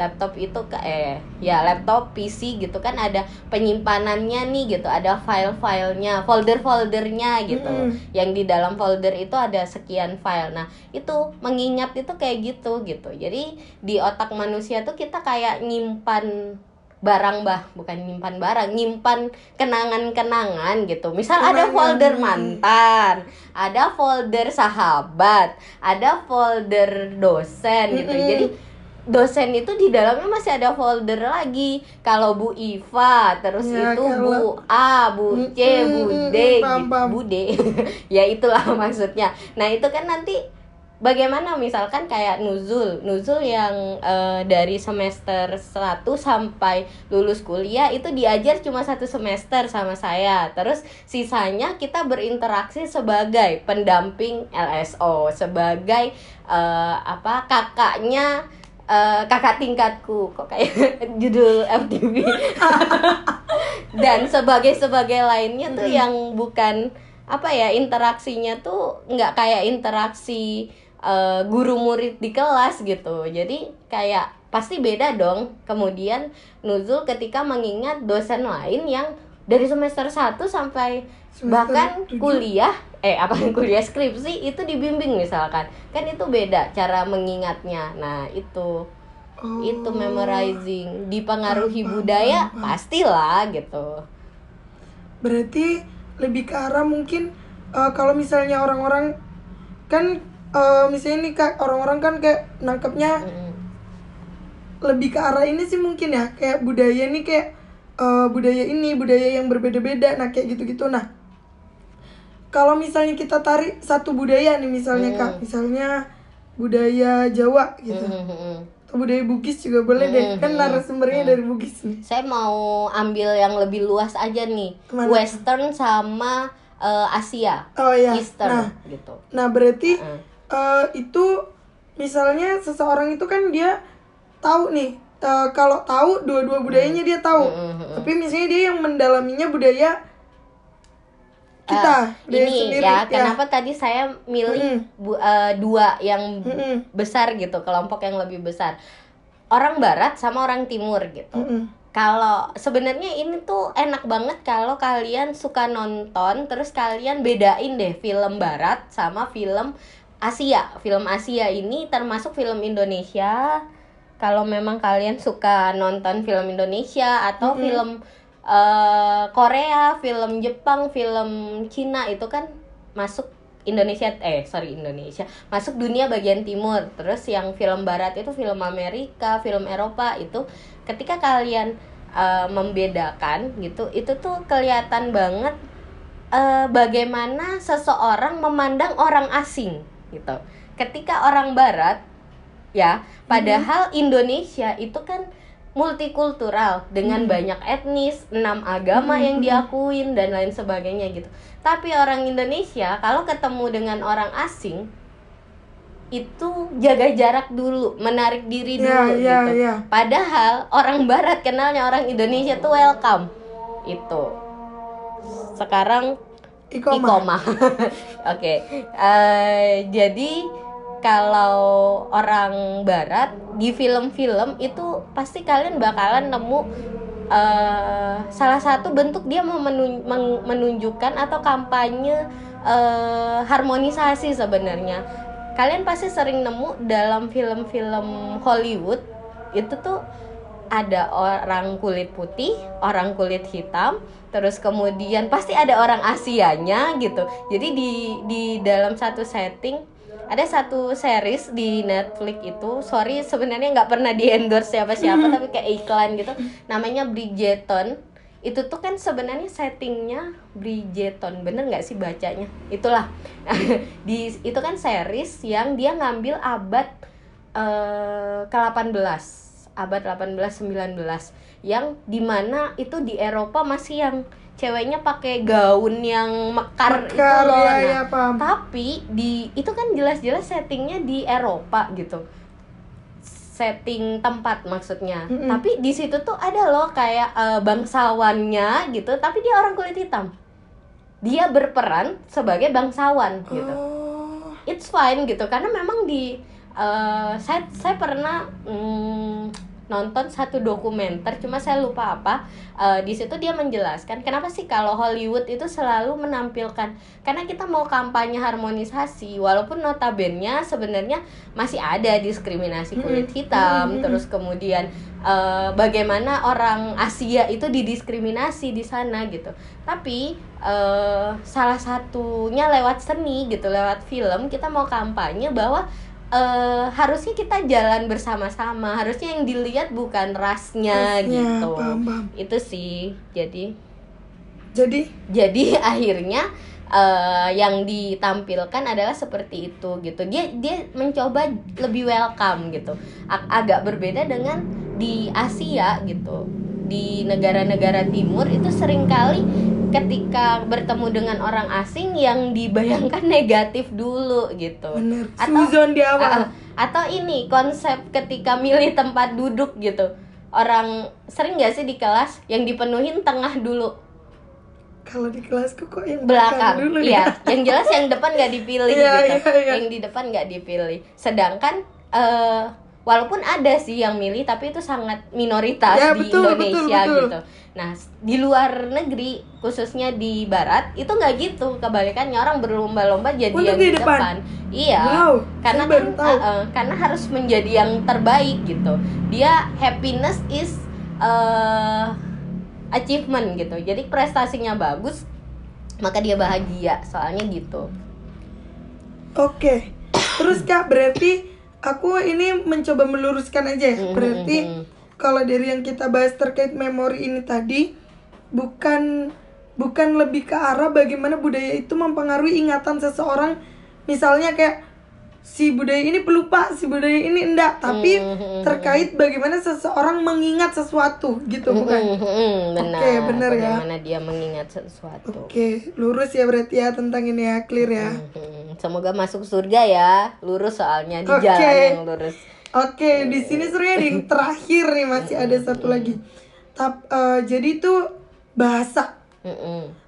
laptop itu ke eh ya laptop PC gitu kan ada penyimpanannya nih gitu, ada file-filenya, folder-foldernya gitu. Mm-mm. Yang di dalam folder itu ada sekian file. Nah, itu mengingat itu kayak gitu gitu. Jadi di otak manusia tuh kita kayak nyimpan barang bah bukan nyimpan barang nyimpan kenangan-kenangan gitu misal ada Kenangan. folder mantan ada folder sahabat ada folder dosen gitu Mm-mm. jadi dosen itu di dalamnya masih ada folder lagi. Kalau Bu Iva terus Ya, itu kalau- Bu A Bu C Bu Mm-mm, D gitu. paham. Bu D. Ya itulah maksudnya. Nah itu kan nanti bagaimana? Misalkan kayak nuzul. Nuzul yang eh, dari semester 1 sampai lulus kuliah itu diajar cuma satu semester sama saya. Terus sisanya kita berinteraksi sebagai pendamping LSO sebagai eh, apa kakaknya eh, kakak tingkatku kok kayak judul FTV dan sebagai sebagai lainnya tuh yang bukan apa ya interaksinya tuh nggak kayak interaksi eh, guru murid di kelas gitu. Jadi kayak pasti beda dong. Kemudian nuzul ketika mengingat dosen lain yang dari semester 1 sampai Semester bahkan tujuh. kuliah eh apa kuliah skripsi itu dibimbing misalkan kan itu beda cara mengingatnya nah itu Oh. itu memorizing dipengaruhi Paham, paham, budaya paham, paham. pastilah gitu Berarti lebih ke arah mungkin eh, kalau misalnya orang-orang kan eh, misalnya ini kak orang-orang kan kayak nangkepnya Mm-mm. lebih ke arah ini sih mungkin ya kayak budaya ini kayak eh, budaya ini budaya yang berbeda-beda nah kayak gitu-gitu nah kalau misalnya kita tarik satu budaya nih misalnya Hmm. kak misalnya budaya Jawa gitu Mm-mm. atau budaya Bugis juga boleh deh Hmm, kan hmm, narasumbernya hmm. dari Bugis nih saya mau ambil yang lebih luas aja nih Ke mana? Western sama eh, Asia oh ya Eastern nah gitu nah berarti Heeh. eh, itu misalnya seseorang itu kan dia tahu nih eh, kalau tahu dua-dua budayanya dia tahu Mm, mm, mm. tapi misalnya dia yang mendalaminya budaya kita budaya ini sendiri ya kenapa tadi saya milih Mm-mm. bu- eh, dua yang Mm-mm. besar gitu kelompok yang lebih besar orang Barat sama orang Timur gitu Mm-mm. kalau sebenarnya ini tuh enak banget kalau kalian suka nonton terus kalian bedain deh film barat sama film Asia film Asia ini termasuk film Indonesia kalau memang kalian suka nonton film Indonesia atau Mm-mm. film eh, Korea film Jepang film Cina itu kan masuk Indonesia eh sorry Indonesia masuk dunia bagian timur terus yang film barat itu film Amerika film Eropa itu ketika kalian eh, membedakan gitu itu tuh kelihatan banget eh, bagaimana seseorang memandang orang asing gitu ketika orang barat ya padahal Indonesia itu kan multikultural dengan banyak etnis enam agama yang diakuin dan lain sebagainya gitu tapi orang Indonesia kalau ketemu dengan orang asing itu jaga jarak dulu menarik diri Ya, dulu ya, gitu ya. padahal orang Barat kenalnya orang Indonesia tuh welcome itu sekarang Ikoma. Ikoma. Oke. Eh, jadi kalau orang barat di film-film itu pasti kalian bakalan nemu eh, salah satu bentuk dia mau menun- menunjukkan atau kampanye eh, harmonisasi sebenarnya kalian pasti sering nemu dalam film-film Hollywood itu tuh ada orang kulit putih, orang kulit hitam, terus kemudian pasti ada orang Asianya gitu. Jadi di di dalam satu setting ada satu series di Netflix itu, sorry sebenarnya nggak pernah di endorse siapa-siapa tapi kayak iklan gitu, namanya Bridgerton. Itu tuh kan sebenarnya settingnya Bridgerton, bener nggak sih bacanya? Itulah. Di itu kan series yang dia ngambil abad eh, ke-18 abad 18-19 yang di mana itu di Eropa masih yang ceweknya pakai gaun yang mekar, itu Mekar, loh. ya, Nah, ya, paham. tapi di itu kan jelas-jelas settingnya di Eropa gitu setting tempat maksudnya Mm-mm. tapi di situ tuh ada loh kayak eh, bangsawannya gitu tapi dia orang kulit hitam dia berperan sebagai bangsawan gitu Oh. it's fine gitu karena memang di eh, saya saya pernah mm, nonton satu dokumenter cuma saya lupa apa Eh, di situ dia menjelaskan kenapa sih kalau Hollywood itu selalu menampilkan karena kita mau kampanye harmonisasi walaupun notabene sebenarnya masih ada diskriminasi kulit Mm-mm. hitam Mm-mm. terus kemudian eh, bagaimana orang Asia itu didiskriminasi di sana gitu tapi eh, salah satunya lewat seni gitu lewat film kita mau kampanye bahwa eh, harusnya kita jalan bersama-sama. Harusnya yang dilihat bukan rasnya Rasnya, gitu. paham, paham. itu sih. Jadi Jadi? jadi akhirnya eh, yang ditampilkan adalah seperti itu gitu. Dia dia mencoba lebih welcome gitu. Agak berbeda dengan di Asia gitu di negara-negara timur itu sering kali ketika bertemu dengan orang asing yang dibayangkan negatif dulu gitu bener. Atau- Suzon di awal. Ah, atau ini konsep ketika milih tempat duduk gitu orang sering gak sih di kelas yang dipenuhin tengah dulu Kalau di kelasku kok yang belakang dulu iya ya. yang jelas yang depan nggak dipilih Iya, gitu iya, iya. yang di depan nggak dipilih sedangkan eh walaupun ada sih yang milih tapi itu sangat minoritas Ya, di betul, Indonesia betul, betul. gitu. Nah di luar negeri khususnya di barat itu nggak gitu. Kebalikannya orang berlomba-lomba jadi Untuk yang di depan? depan. Iya. Wow, karena kan uh, uh, karena harus menjadi yang terbaik gitu. Dia happiness is uh, achievement gitu. Jadi prestasinya bagus maka dia bahagia. Soalnya gitu. Oke. Terus Kak, berarti aku ini mencoba meluruskan aja ya. Mhm, Berarti mhm. kalau dari yang kita bahas terkait memori ini tadi bukan bukan lebih ke arah bagaimana budaya itu mempengaruhi ingatan seseorang. Misalnya kayak si budaya ini pelupa, si budaya ini enggak, tapi Mhm, terkait bagaimana seseorang mengingat sesuatu gitu bukan? Benar Oke, benar ya. bagaimana dia mengingat sesuatu Oke, lurus ya berarti ya tentang ini ya, clear ya. Semoga masuk surga ya lurus soalnya di Oke. jalan yang lurus Oke, di sini sebenarnya ada yang terakhir nih masih ada satu lagi. Tap, eh, jadi itu bahasa.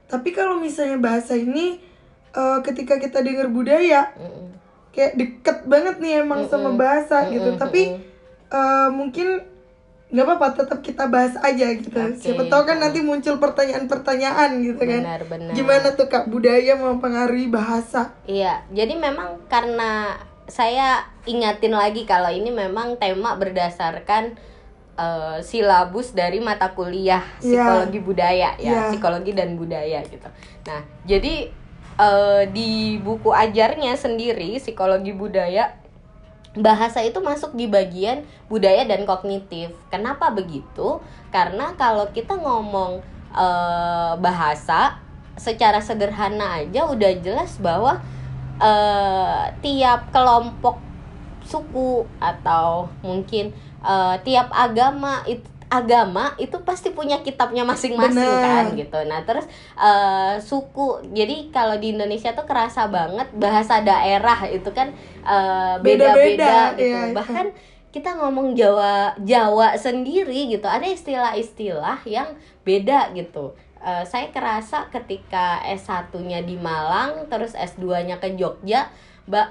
Tapi kalau misalnya bahasa ini eh, ketika kita dengar budaya. Kayak deket banget nih emang sama bahasa gitu. Mm-mm, Tapi eh, mungkin nggak apa-apa tetap kita bahas aja gitu. Oke. Siapa tahu kan nanti muncul pertanyaan-pertanyaan gitu kan. benar-benar Gimana tuh Kak budaya mempengaruhi bahasa? Iya, jadi memang karena saya ingatin lagi kalau ini memang tema berdasarkan eh, silabus dari mata kuliah Iya. psikologi budaya ya, Iya. psikologi dan budaya gitu. Nah, jadi eh, di buku ajarnya sendiri psikologi budaya bahasa itu masuk di bagian budaya dan kognitif. Kenapa begitu? Karena kalau kita ngomong eh, bahasa secara sederhana aja udah jelas bahwa eh, tiap kelompok suku atau mungkin eh, tiap agama itu agama itu pasti punya kitabnya masing-masing kan gitu. Nah, terus eh, suku. Jadi kalau di Indonesia tuh kerasa banget bahasa daerah itu kan eh, Beda-beda, gitu. iya, iya. Bahkan kita ngomong Jawa Jawa sendiri gitu. Ada istilah-istilah yang beda gitu. Eh, saya kerasa ketika S1-nya di Malang terus S2-nya ke Jogja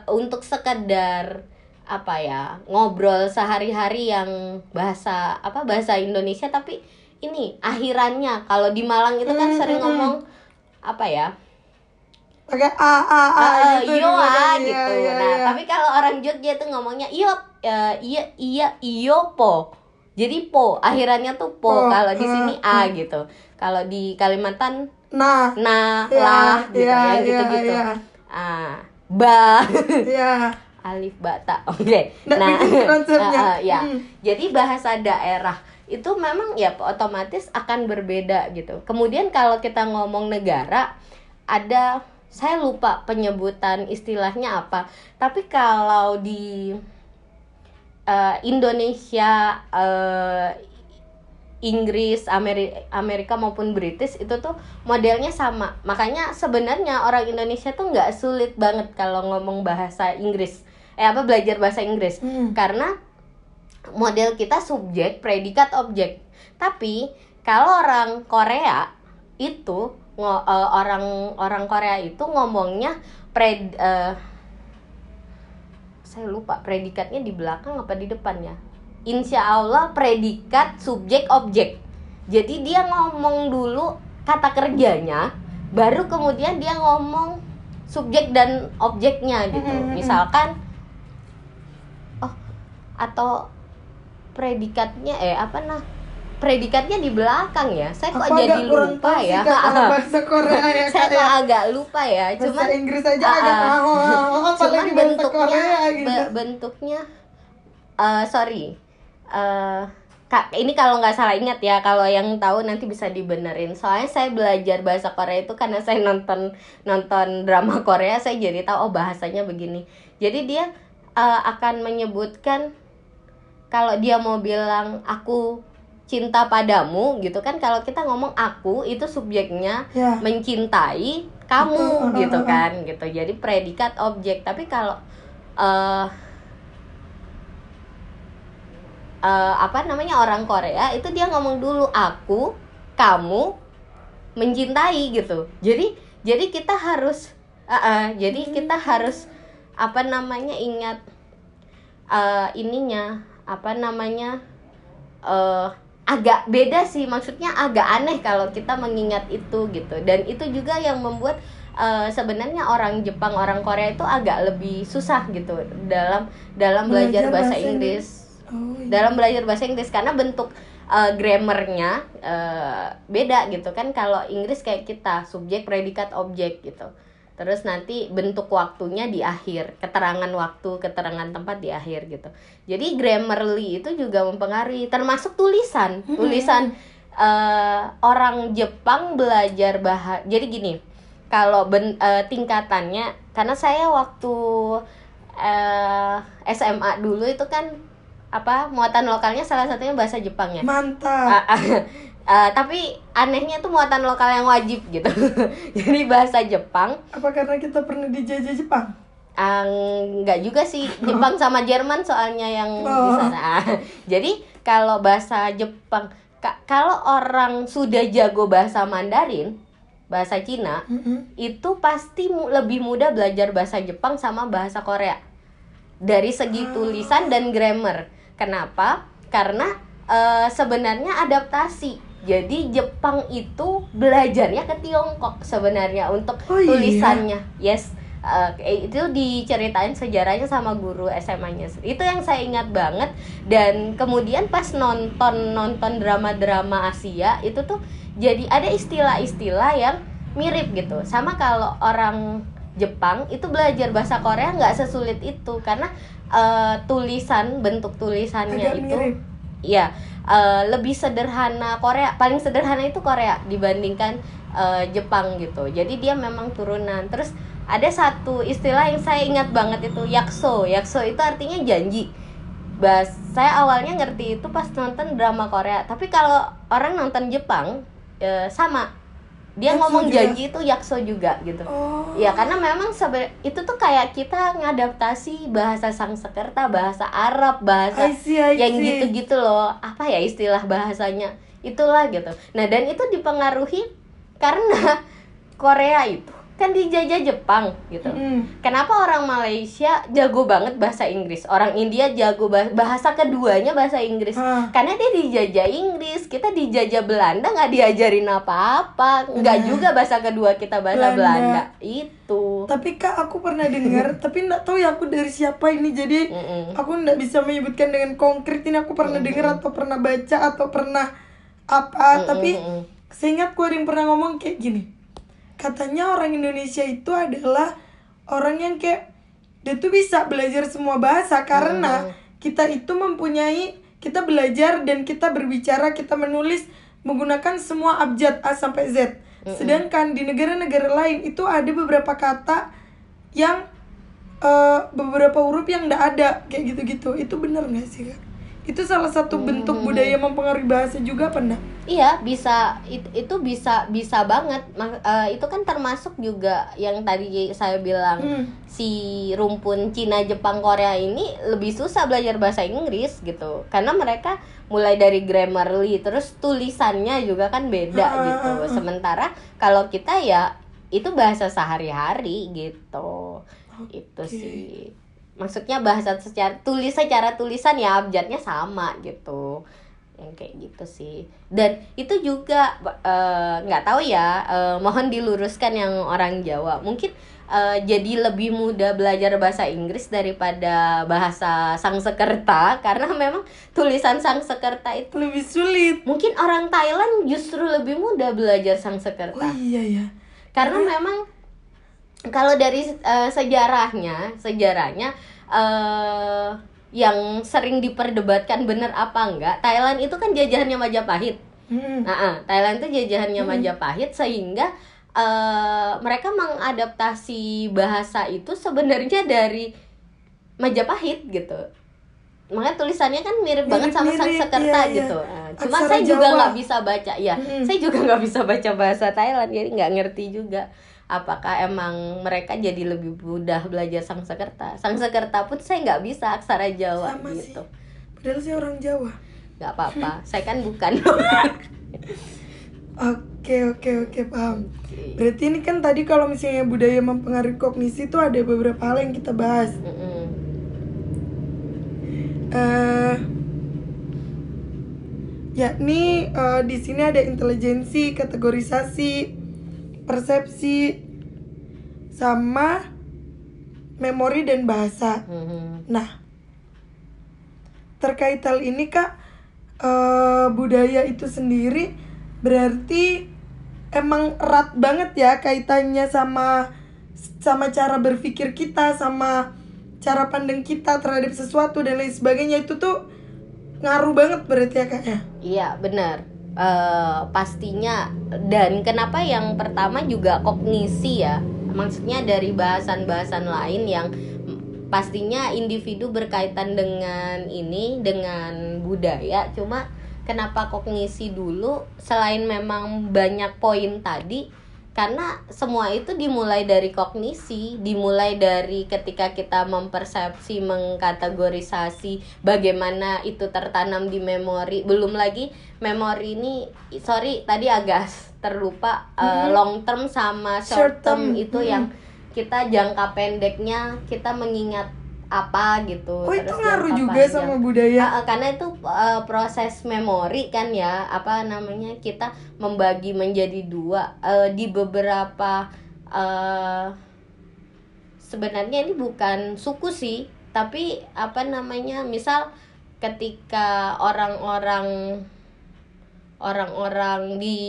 untuk sekedar apa ya ngobrol sehari-hari yang bahasa apa bahasa Indonesia tapi ini akhirannya kalau di Malang itu kan sering ngomong apa ya pakai a a a Eh, gitu iyo di ah belakang. gitu. Iya, iya, nah, iya. tapi kalau orang Jogja itu ngomongnya iyo eh, iya iya iyo po. Jadi po, akhirannya tuh po. Po, Kalau di sini a gitu. Kalau di Kalimantan nah na, Iya, lah gitu iya, ya iya, gitu-gitu. iya. Ah, ba. ya alif bata. Oke. Nggak Nah, konsepnya. eh, eh, ya. Hmm. Jadi bahasa daerah itu memang ya otomatis akan berbeda gitu. Kemudian kalau kita ngomong negara ada saya lupa penyebutan istilahnya apa. Tapi kalau di eh, Indonesia eh, Inggris, Ameri- Amerika maupun British itu tuh modelnya sama. Makanya sebenarnya orang Indonesia tuh nggak sulit banget kalau ngomong bahasa Inggris. Eh apa belajar bahasa Inggris? Hmm. Karena model kita subjek, predikat, objek. Tapi kalau orang Korea itu ngo- eh, orang orang Korea itu ngomongnya pred eh, saya lupa predikatnya di belakang apa di depan ya. Insya Allah predikat subjek objek. Jadi dia ngomong dulu kata kerjanya, baru kemudian dia ngomong subjek dan objeknya gitu. Mm-mm. Misalkan, oh atau predikatnya eh apa nah predikatnya di belakang ya. Saya kok Aku jadi lupa ya. Bahasa Korea ya saya Kak, kok ya. agak lupa ya. bahasa Cuman Inggris aja Ah, agak ah. awal apalagi cuman bahasa bentuknya Korea gitu be- bentuknya eh sorry eh kak ini kalau nggak salah ingat ya kalau yang tahu nanti bisa dibenerin soalnya saya belajar bahasa Korea itu karena saya nonton nonton drama Korea saya jadi tahu oh bahasanya begini jadi dia eh, akan menyebutkan kalau dia mau bilang aku cinta padamu gitu kan kalau kita ngomong aku itu subjeknya ya. mencintai kamu Betul. gitu kan gitu. Jadi predikat objek. Tapi kalau eh eh, apa namanya orang Korea itu dia ngomong dulu aku kamu mencintai gitu. Jadi jadi kita harus eh, eh, jadi kita harus apa namanya ingat eh, ininya apa namanya eh agak beda sih. Maksudnya agak aneh kalau kita mengingat itu gitu. Dan itu juga yang membuat eh, sebenarnya orang Jepang orang Korea itu agak lebih susah gitu dalam dalam belajar, Belajar bahasa bahasa Inggris. Oh, iya. dalam belajar bahasa Inggris. Karena bentuk eh, grammarnya eh, beda gitu kan. Kalau Inggris kayak kita subjek predikat objek gitu terus nanti bentuk waktunya di akhir keterangan waktu keterangan tempat di akhir gitu. Jadi grammarly itu juga mempengaruhi termasuk tulisan. Tulisan eh, orang Jepang belajar bahasa jadi gini kalau ben- eh, tingkatannya karena saya waktu eh, SMA dulu itu kan apa muatan lokalnya salah satunya bahasa Jepang ya? Mantap Ah, tapi anehnya tuh muatan lokal yang wajib gitu jadi bahasa Jepang apa karena kita pernah dijajah Jepang ah, nggak juga sih Jepang sama Jerman soalnya yang di Oh. sana Ah, jadi kalau bahasa Jepang ka- kalau orang sudah jago bahasa Mandarin bahasa Cina Mm-mm. itu pasti mu- lebih mudah belajar bahasa Jepang sama bahasa Korea dari segi Ah. tulisan dan grammar. Kenapa? Karena eh, sebenarnya adaptasi. Jadi Jepang itu belajarnya ke Tiongkok sebenarnya untuk Oh, iya? tulisannya. Yes. Eh, itu diceritain sejarahnya sama guru SMA-nya. Itu yang saya ingat banget dan kemudian pas nonton nonton drama-drama Asia itu tuh jadi ada istilah-istilah yang mirip gitu. Sama kalau orang Jepang itu belajar bahasa Korea nggak sesulit itu karena eh, tulisan bentuk tulisannya agak itu mirip Iya, eh, lebih sederhana Korea. Paling sederhana itu Korea dibandingkan eh, Jepang gitu. Jadi dia memang turunan. Terus ada satu istilah yang saya ingat banget itu yakso. Yakso itu artinya janji. Bas, saya awalnya ngerti itu pas nonton drama Korea. Tapi kalau orang nonton Jepang eh, sama. Dia Yakso ngomong juga. janji itu yakso juga gitu. oh Ya karena memang sebe- itu tuh kayak kita ngadaptasi bahasa Sanskerta, bahasa Arab, bahasa I see, I yang see. gitu-gitu loh. Apa ya istilah bahasanya? Itulah gitu. Nah, dan itu dipengaruhi karena Korea itu kan dijajah Jepang gitu. Mm. Kenapa orang Malaysia jago banget bahasa Inggris? Orang India jago bah- bahasa keduanya bahasa Inggris. Karena dia dijajah Inggris, kita dijajah Belanda nggak diajarin apa-apa, nggak Nah. juga bahasa kedua kita bahasa Belanda. Belanda. Itu. Tapi kak aku pernah dengar, tapi nggak tahu ya aku dari siapa ini. Jadi Mm-mm. aku nggak bisa menyebutkan dengan konkret ini aku pernah dengar atau pernah baca atau pernah apa. Tapi Mm-mm. seingatku ada yang pernah ngomong kayak gini. Katanya orang Indonesia itu adalah orang yang kayak dia tuh bisa belajar semua bahasa karena kita itu mempunyai kita belajar dan kita berbicara, kita menulis menggunakan semua abjad A sampai Z. Sedangkan di negara-negara lain itu ada beberapa kata yang eh, beberapa huruf yang nggak ada kayak gitu-gitu. Itu benar nggak sih kak? Itu salah satu bentuk budaya mempengaruhi bahasa juga enggak? Iya bisa it- itu bisa bisa banget. Eh, itu kan termasuk juga yang tadi saya bilang Hmm. si rumpun Cina Jepang Korea ini lebih susah belajar bahasa Inggris gitu. Karena mereka mulai dari grammarly terus tulisannya juga kan beda Ah, gitu. ah, ah. sementara kalau kita ya itu bahasa sehari-hari gitu. Itu sih maksudnya bahasa secara tulis secara tulisan ya abjadnya sama gitu yang kayak gitu sih dan itu juga eh, nggak tahu ya eh, mohon diluruskan yang orang Jawa mungkin eh, jadi lebih mudah belajar bahasa Inggris daripada bahasa Sangsekerta karena memang tulisan Sangsekerta itu Lebih sulit. mungkin orang Thailand justru lebih mudah belajar Sangsekerta Oh iya ya. karena memang kalau dari eh, sejarahnya sejarahnya eh yang sering diperdebatkan bener apa enggak Thailand itu kan jajahannya Majapahit. Hmm. nah ah, Thailand itu jajahannya Majapahit sehingga eh, mereka mengadaptasi bahasa itu sebenarnya dari Majapahit gitu. Makanya tulisannya kan mirip, banget sama Sanskerta iya, iya. gitu. Nah, cuma Aksara saya juga nggak bisa baca ya Mm-mm. saya juga nggak bisa baca bahasa Thailand jadi nggak ngerti juga apakah emang mereka jadi lebih mudah belajar Sangsekerta Sangsekerta pun saya nggak bisa aksara Jawa Sama sih. gitu Padahal saya orang Jawa. nggak apa-apa saya kan bukan Oke oke oke paham. Berarti ini kan tadi kalau misalnya budaya mempengaruhi kognisi itu ada beberapa hal yang kita bahas. Mm-mm. eh yakni eh, di sini ada intelijensi, kategorisasi, persepsi, sama memori dan bahasa. Mhm. Nah, terkait hal ini kak, eh, budaya itu sendiri berarti emang erat banget ya kaitannya sama sama cara berpikir kita, sama cara pandang kita terhadap sesuatu dan lain sebagainya itu tuh ngaruh banget berarti ya kak ya. Iya benar Eh, pastinya. Dan kenapa yang pertama juga kognisi ya? Maksudnya dari bahasan-bahasan lain yang pastinya individu berkaitan dengan ini dengan budaya. Cuma kenapa kognisi dulu? Selain memang banyak poin tadi karena semua itu dimulai dari kognisi, dimulai dari ketika kita mempersepsi, mengkategorisasi bagaimana itu tertanam di memori. Belum lagi memori ini, sorry tadi agak terlupa eh, long term sama Short short term, term itu mhm. yang kita jangka pendeknya kita mengingat apa gitu. Oh itu terus ngaruh jangka juga panjang. sama budaya. Ah, karena itu eh, proses memori kan ya apa namanya kita membagi menjadi dua Eh, di beberapa eh, sebenarnya ini bukan suku sih tapi apa namanya misal ketika orang-orang orang-orang di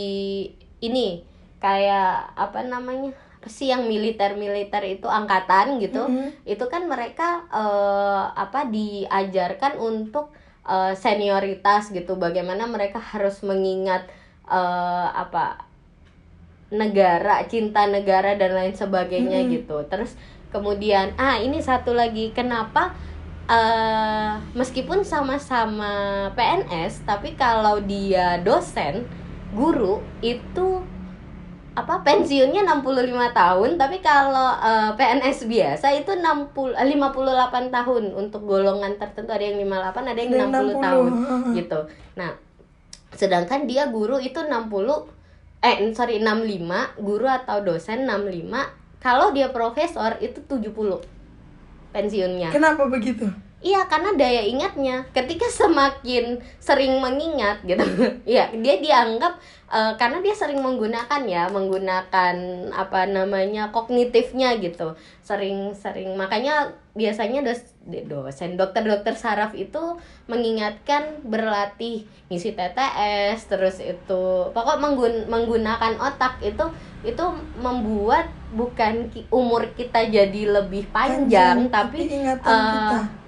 ini kayak apa namanya sih yang militer-militer itu angkatan gitu Mhm. itu kan mereka eh, apa diajarkan untuk eh, senioritas gitu bagaimana mereka harus mengingat eh, apa negara cinta negara dan lain sebagainya Mhm. gitu terus kemudian ah ini satu lagi kenapa eh meskipun sama-sama PNS tapi kalau dia dosen guru itu apa pensiunnya 65 tahun tapi kalau eh, PNS biasa itu 60 eh, 58 tahun untuk golongan tertentu ada yang 58 ada yang Ada yang 60, 60, tahun gitu. Nah, sedangkan dia guru itu 60 eh sorry 65 guru atau dosen 65 kalau dia profesor itu 70 pensiunnya. Kenapa begitu? Iya, karena daya ingatnya ketika semakin sering mengingat gitu. Iya, dia dianggap uh, karena dia sering menggunakan ya, menggunakan apa namanya kognitifnya gitu. Sering-sering makanya biasanya dos, dosen dokter-dokter saraf itu mengingatkan berlatih ngisi TTS terus itu pokok menggun, menggunakan otak itu itu membuat bukan ki, umur kita jadi lebih panjang, panjang tapi, tapi uh, kita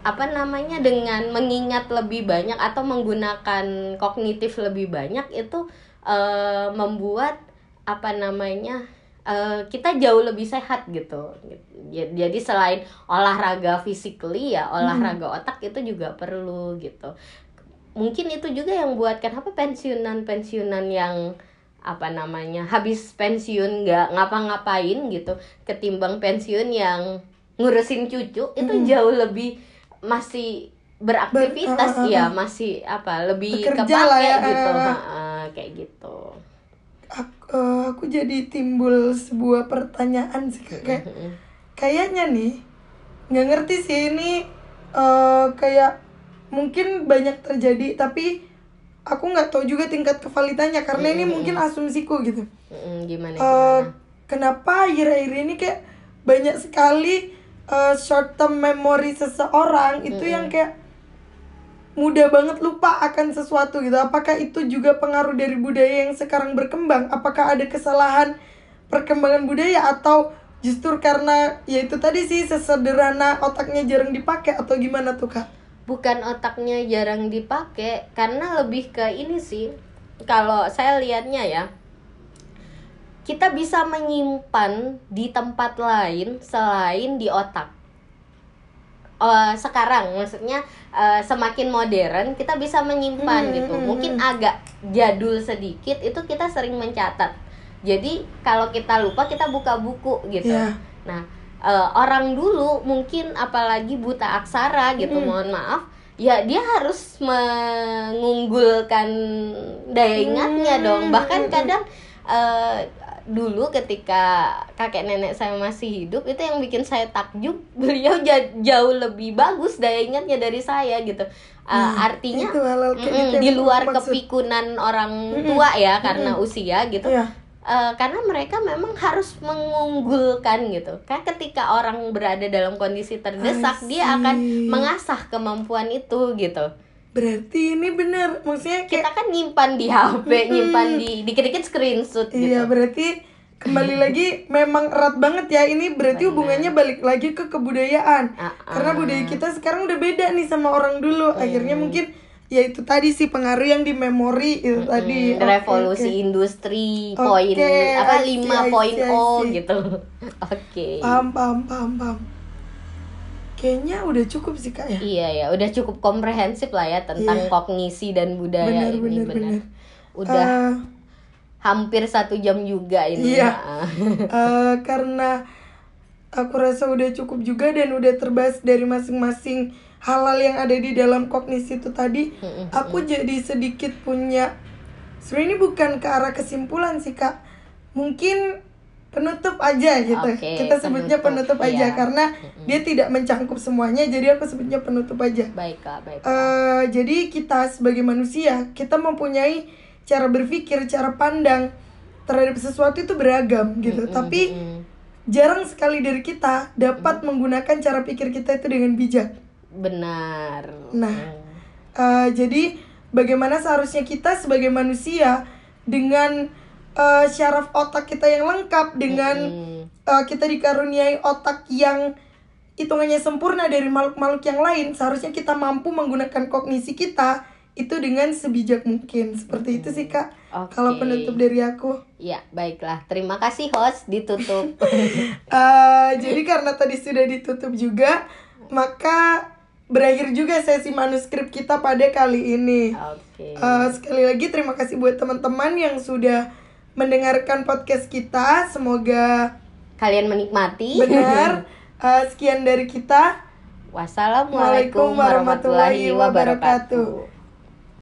apa namanya dengan mengingat lebih banyak atau menggunakan kognitif lebih banyak itu uh, membuat apa namanya uh, kita jauh lebih sehat gitu jadi selain olahraga physically ya olahraga hmm. otak itu juga perlu gitu mungkin itu juga yang buat kenapa pensiunan pensiunan yang apa namanya habis pensiun nggak ngapa-ngapain gitu ketimbang pensiun yang ngurusin cucu itu hmm. jauh lebih masih beraktivitas Ber, uh, ya masih apa lebih kepake ya, gitu. Uh, uh, kayak gitu. Aku, uh, aku jadi timbul sebuah pertanyaan sih kayak kayaknya nih nggak ngerti sih ini uh, kayak mungkin banyak terjadi tapi aku nggak tahu juga tingkat kevalitannya karena ini mungkin asumsiku gitu. Gimana, uh, gimana? kenapa akhir-akhir ini kayak banyak sekali uh, short term memory seseorang itu mm-hmm. yang kayak mudah banget lupa akan sesuatu gitu. Apakah itu juga pengaruh dari budaya yang sekarang berkembang? Apakah ada kesalahan perkembangan budaya atau justru karena ya itu tadi sih sesederhana otaknya jarang dipakai atau gimana tuh kak? Bukan otaknya jarang dipakai karena lebih ke ini sih. Kalau saya lihatnya ya, kita bisa menyimpan di tempat lain selain di otak. Uh, sekarang maksudnya uh, semakin modern kita bisa menyimpan hmm, gitu. Hmm, Mungkin hmm. agak jadul sedikit itu kita sering mencatat. Jadi kalau kita lupa kita buka buku gitu. Yeah. Nah, uh, orang dulu mungkin apalagi buta aksara gitu, hmm. mohon maaf ya dia harus mengunggulkan daya ingatnya hmm. dong bahkan kadang uh, dulu ketika kakek nenek saya masih hidup itu yang bikin saya takjub. Beliau jauh lebih bagus daya ingatnya dari saya gitu. Uh, artinya itu mm, di luar kepikunan orang tua ya karena usia gitu. Yeah. Uh, karena mereka memang harus mengunggulkan gitu. Kan ketika orang berada dalam kondisi terdesak dia akan mengasah kemampuan itu gitu Berarti ini benar, maksudnya kayak... kita kan nyimpan di HP, nyimpan di dikit-dikit screenshot iya, gitu. Iya, berarti kembali lagi memang erat banget ya. Ini berarti Bener. hubungannya balik lagi ke kebudayaan. Uh, uh. karena budaya kita sekarang udah beda nih sama orang dulu. Hmm. akhirnya mungkin ya itu tadi sih pengaruh yang di memori itu hmm, tadi. Revolusi okay, industri poin okay, apa lima poin o gitu. Oke. Okay. paham paham paham paham kayaknya udah cukup sih kak ya iya ya udah cukup komprehensif lah ya tentang yeah. kognisi dan budaya bener, ini bener, bener. bener. udah uh, hampir satu jam juga ini iya uh, karena aku rasa udah cukup juga dan udah terbahas dari masing-masing hal-hal yang ada di dalam kognisi itu tadi aku jadi sedikit punya sebenarnya ini bukan ke arah kesimpulan sih kak mungkin penutup aja gitu. Okay, kita sebutnya penutup, penutup aja iya. karena mm-hmm. dia tidak mencangkup semuanya, jadi aku sebutnya penutup aja. Baik kak, baik. Uh, jadi kita sebagai manusia kita mempunyai cara berpikir, cara pandang terhadap sesuatu itu beragam gitu. Mm-hmm. Tapi jarang sekali dari kita dapat mm-hmm. menggunakan cara pikir kita itu dengan bijak. Benar. Nah, uh, jadi bagaimana seharusnya kita sebagai manusia dengan uh, syaraf otak kita yang lengkap dengan mm. uh, kita dikaruniai otak yang hitungannya sempurna dari makhluk-makhluk yang lain seharusnya kita mampu menggunakan kognisi kita itu dengan sebijak mungkin seperti hmm. itu sih kak okay. kalau penutup dari aku ya baiklah terima kasih host ditutup uh, jadi karena tadi sudah ditutup juga maka berakhir juga sesi manuskrip kita pada kali ini okay. uh, sekali lagi terima kasih buat teman-teman yang sudah mendengarkan podcast kita. Semoga kalian menikmati. Benar. Uh, sekian dari kita. Wassalamualaikum warahmatullahi wabarakatuh.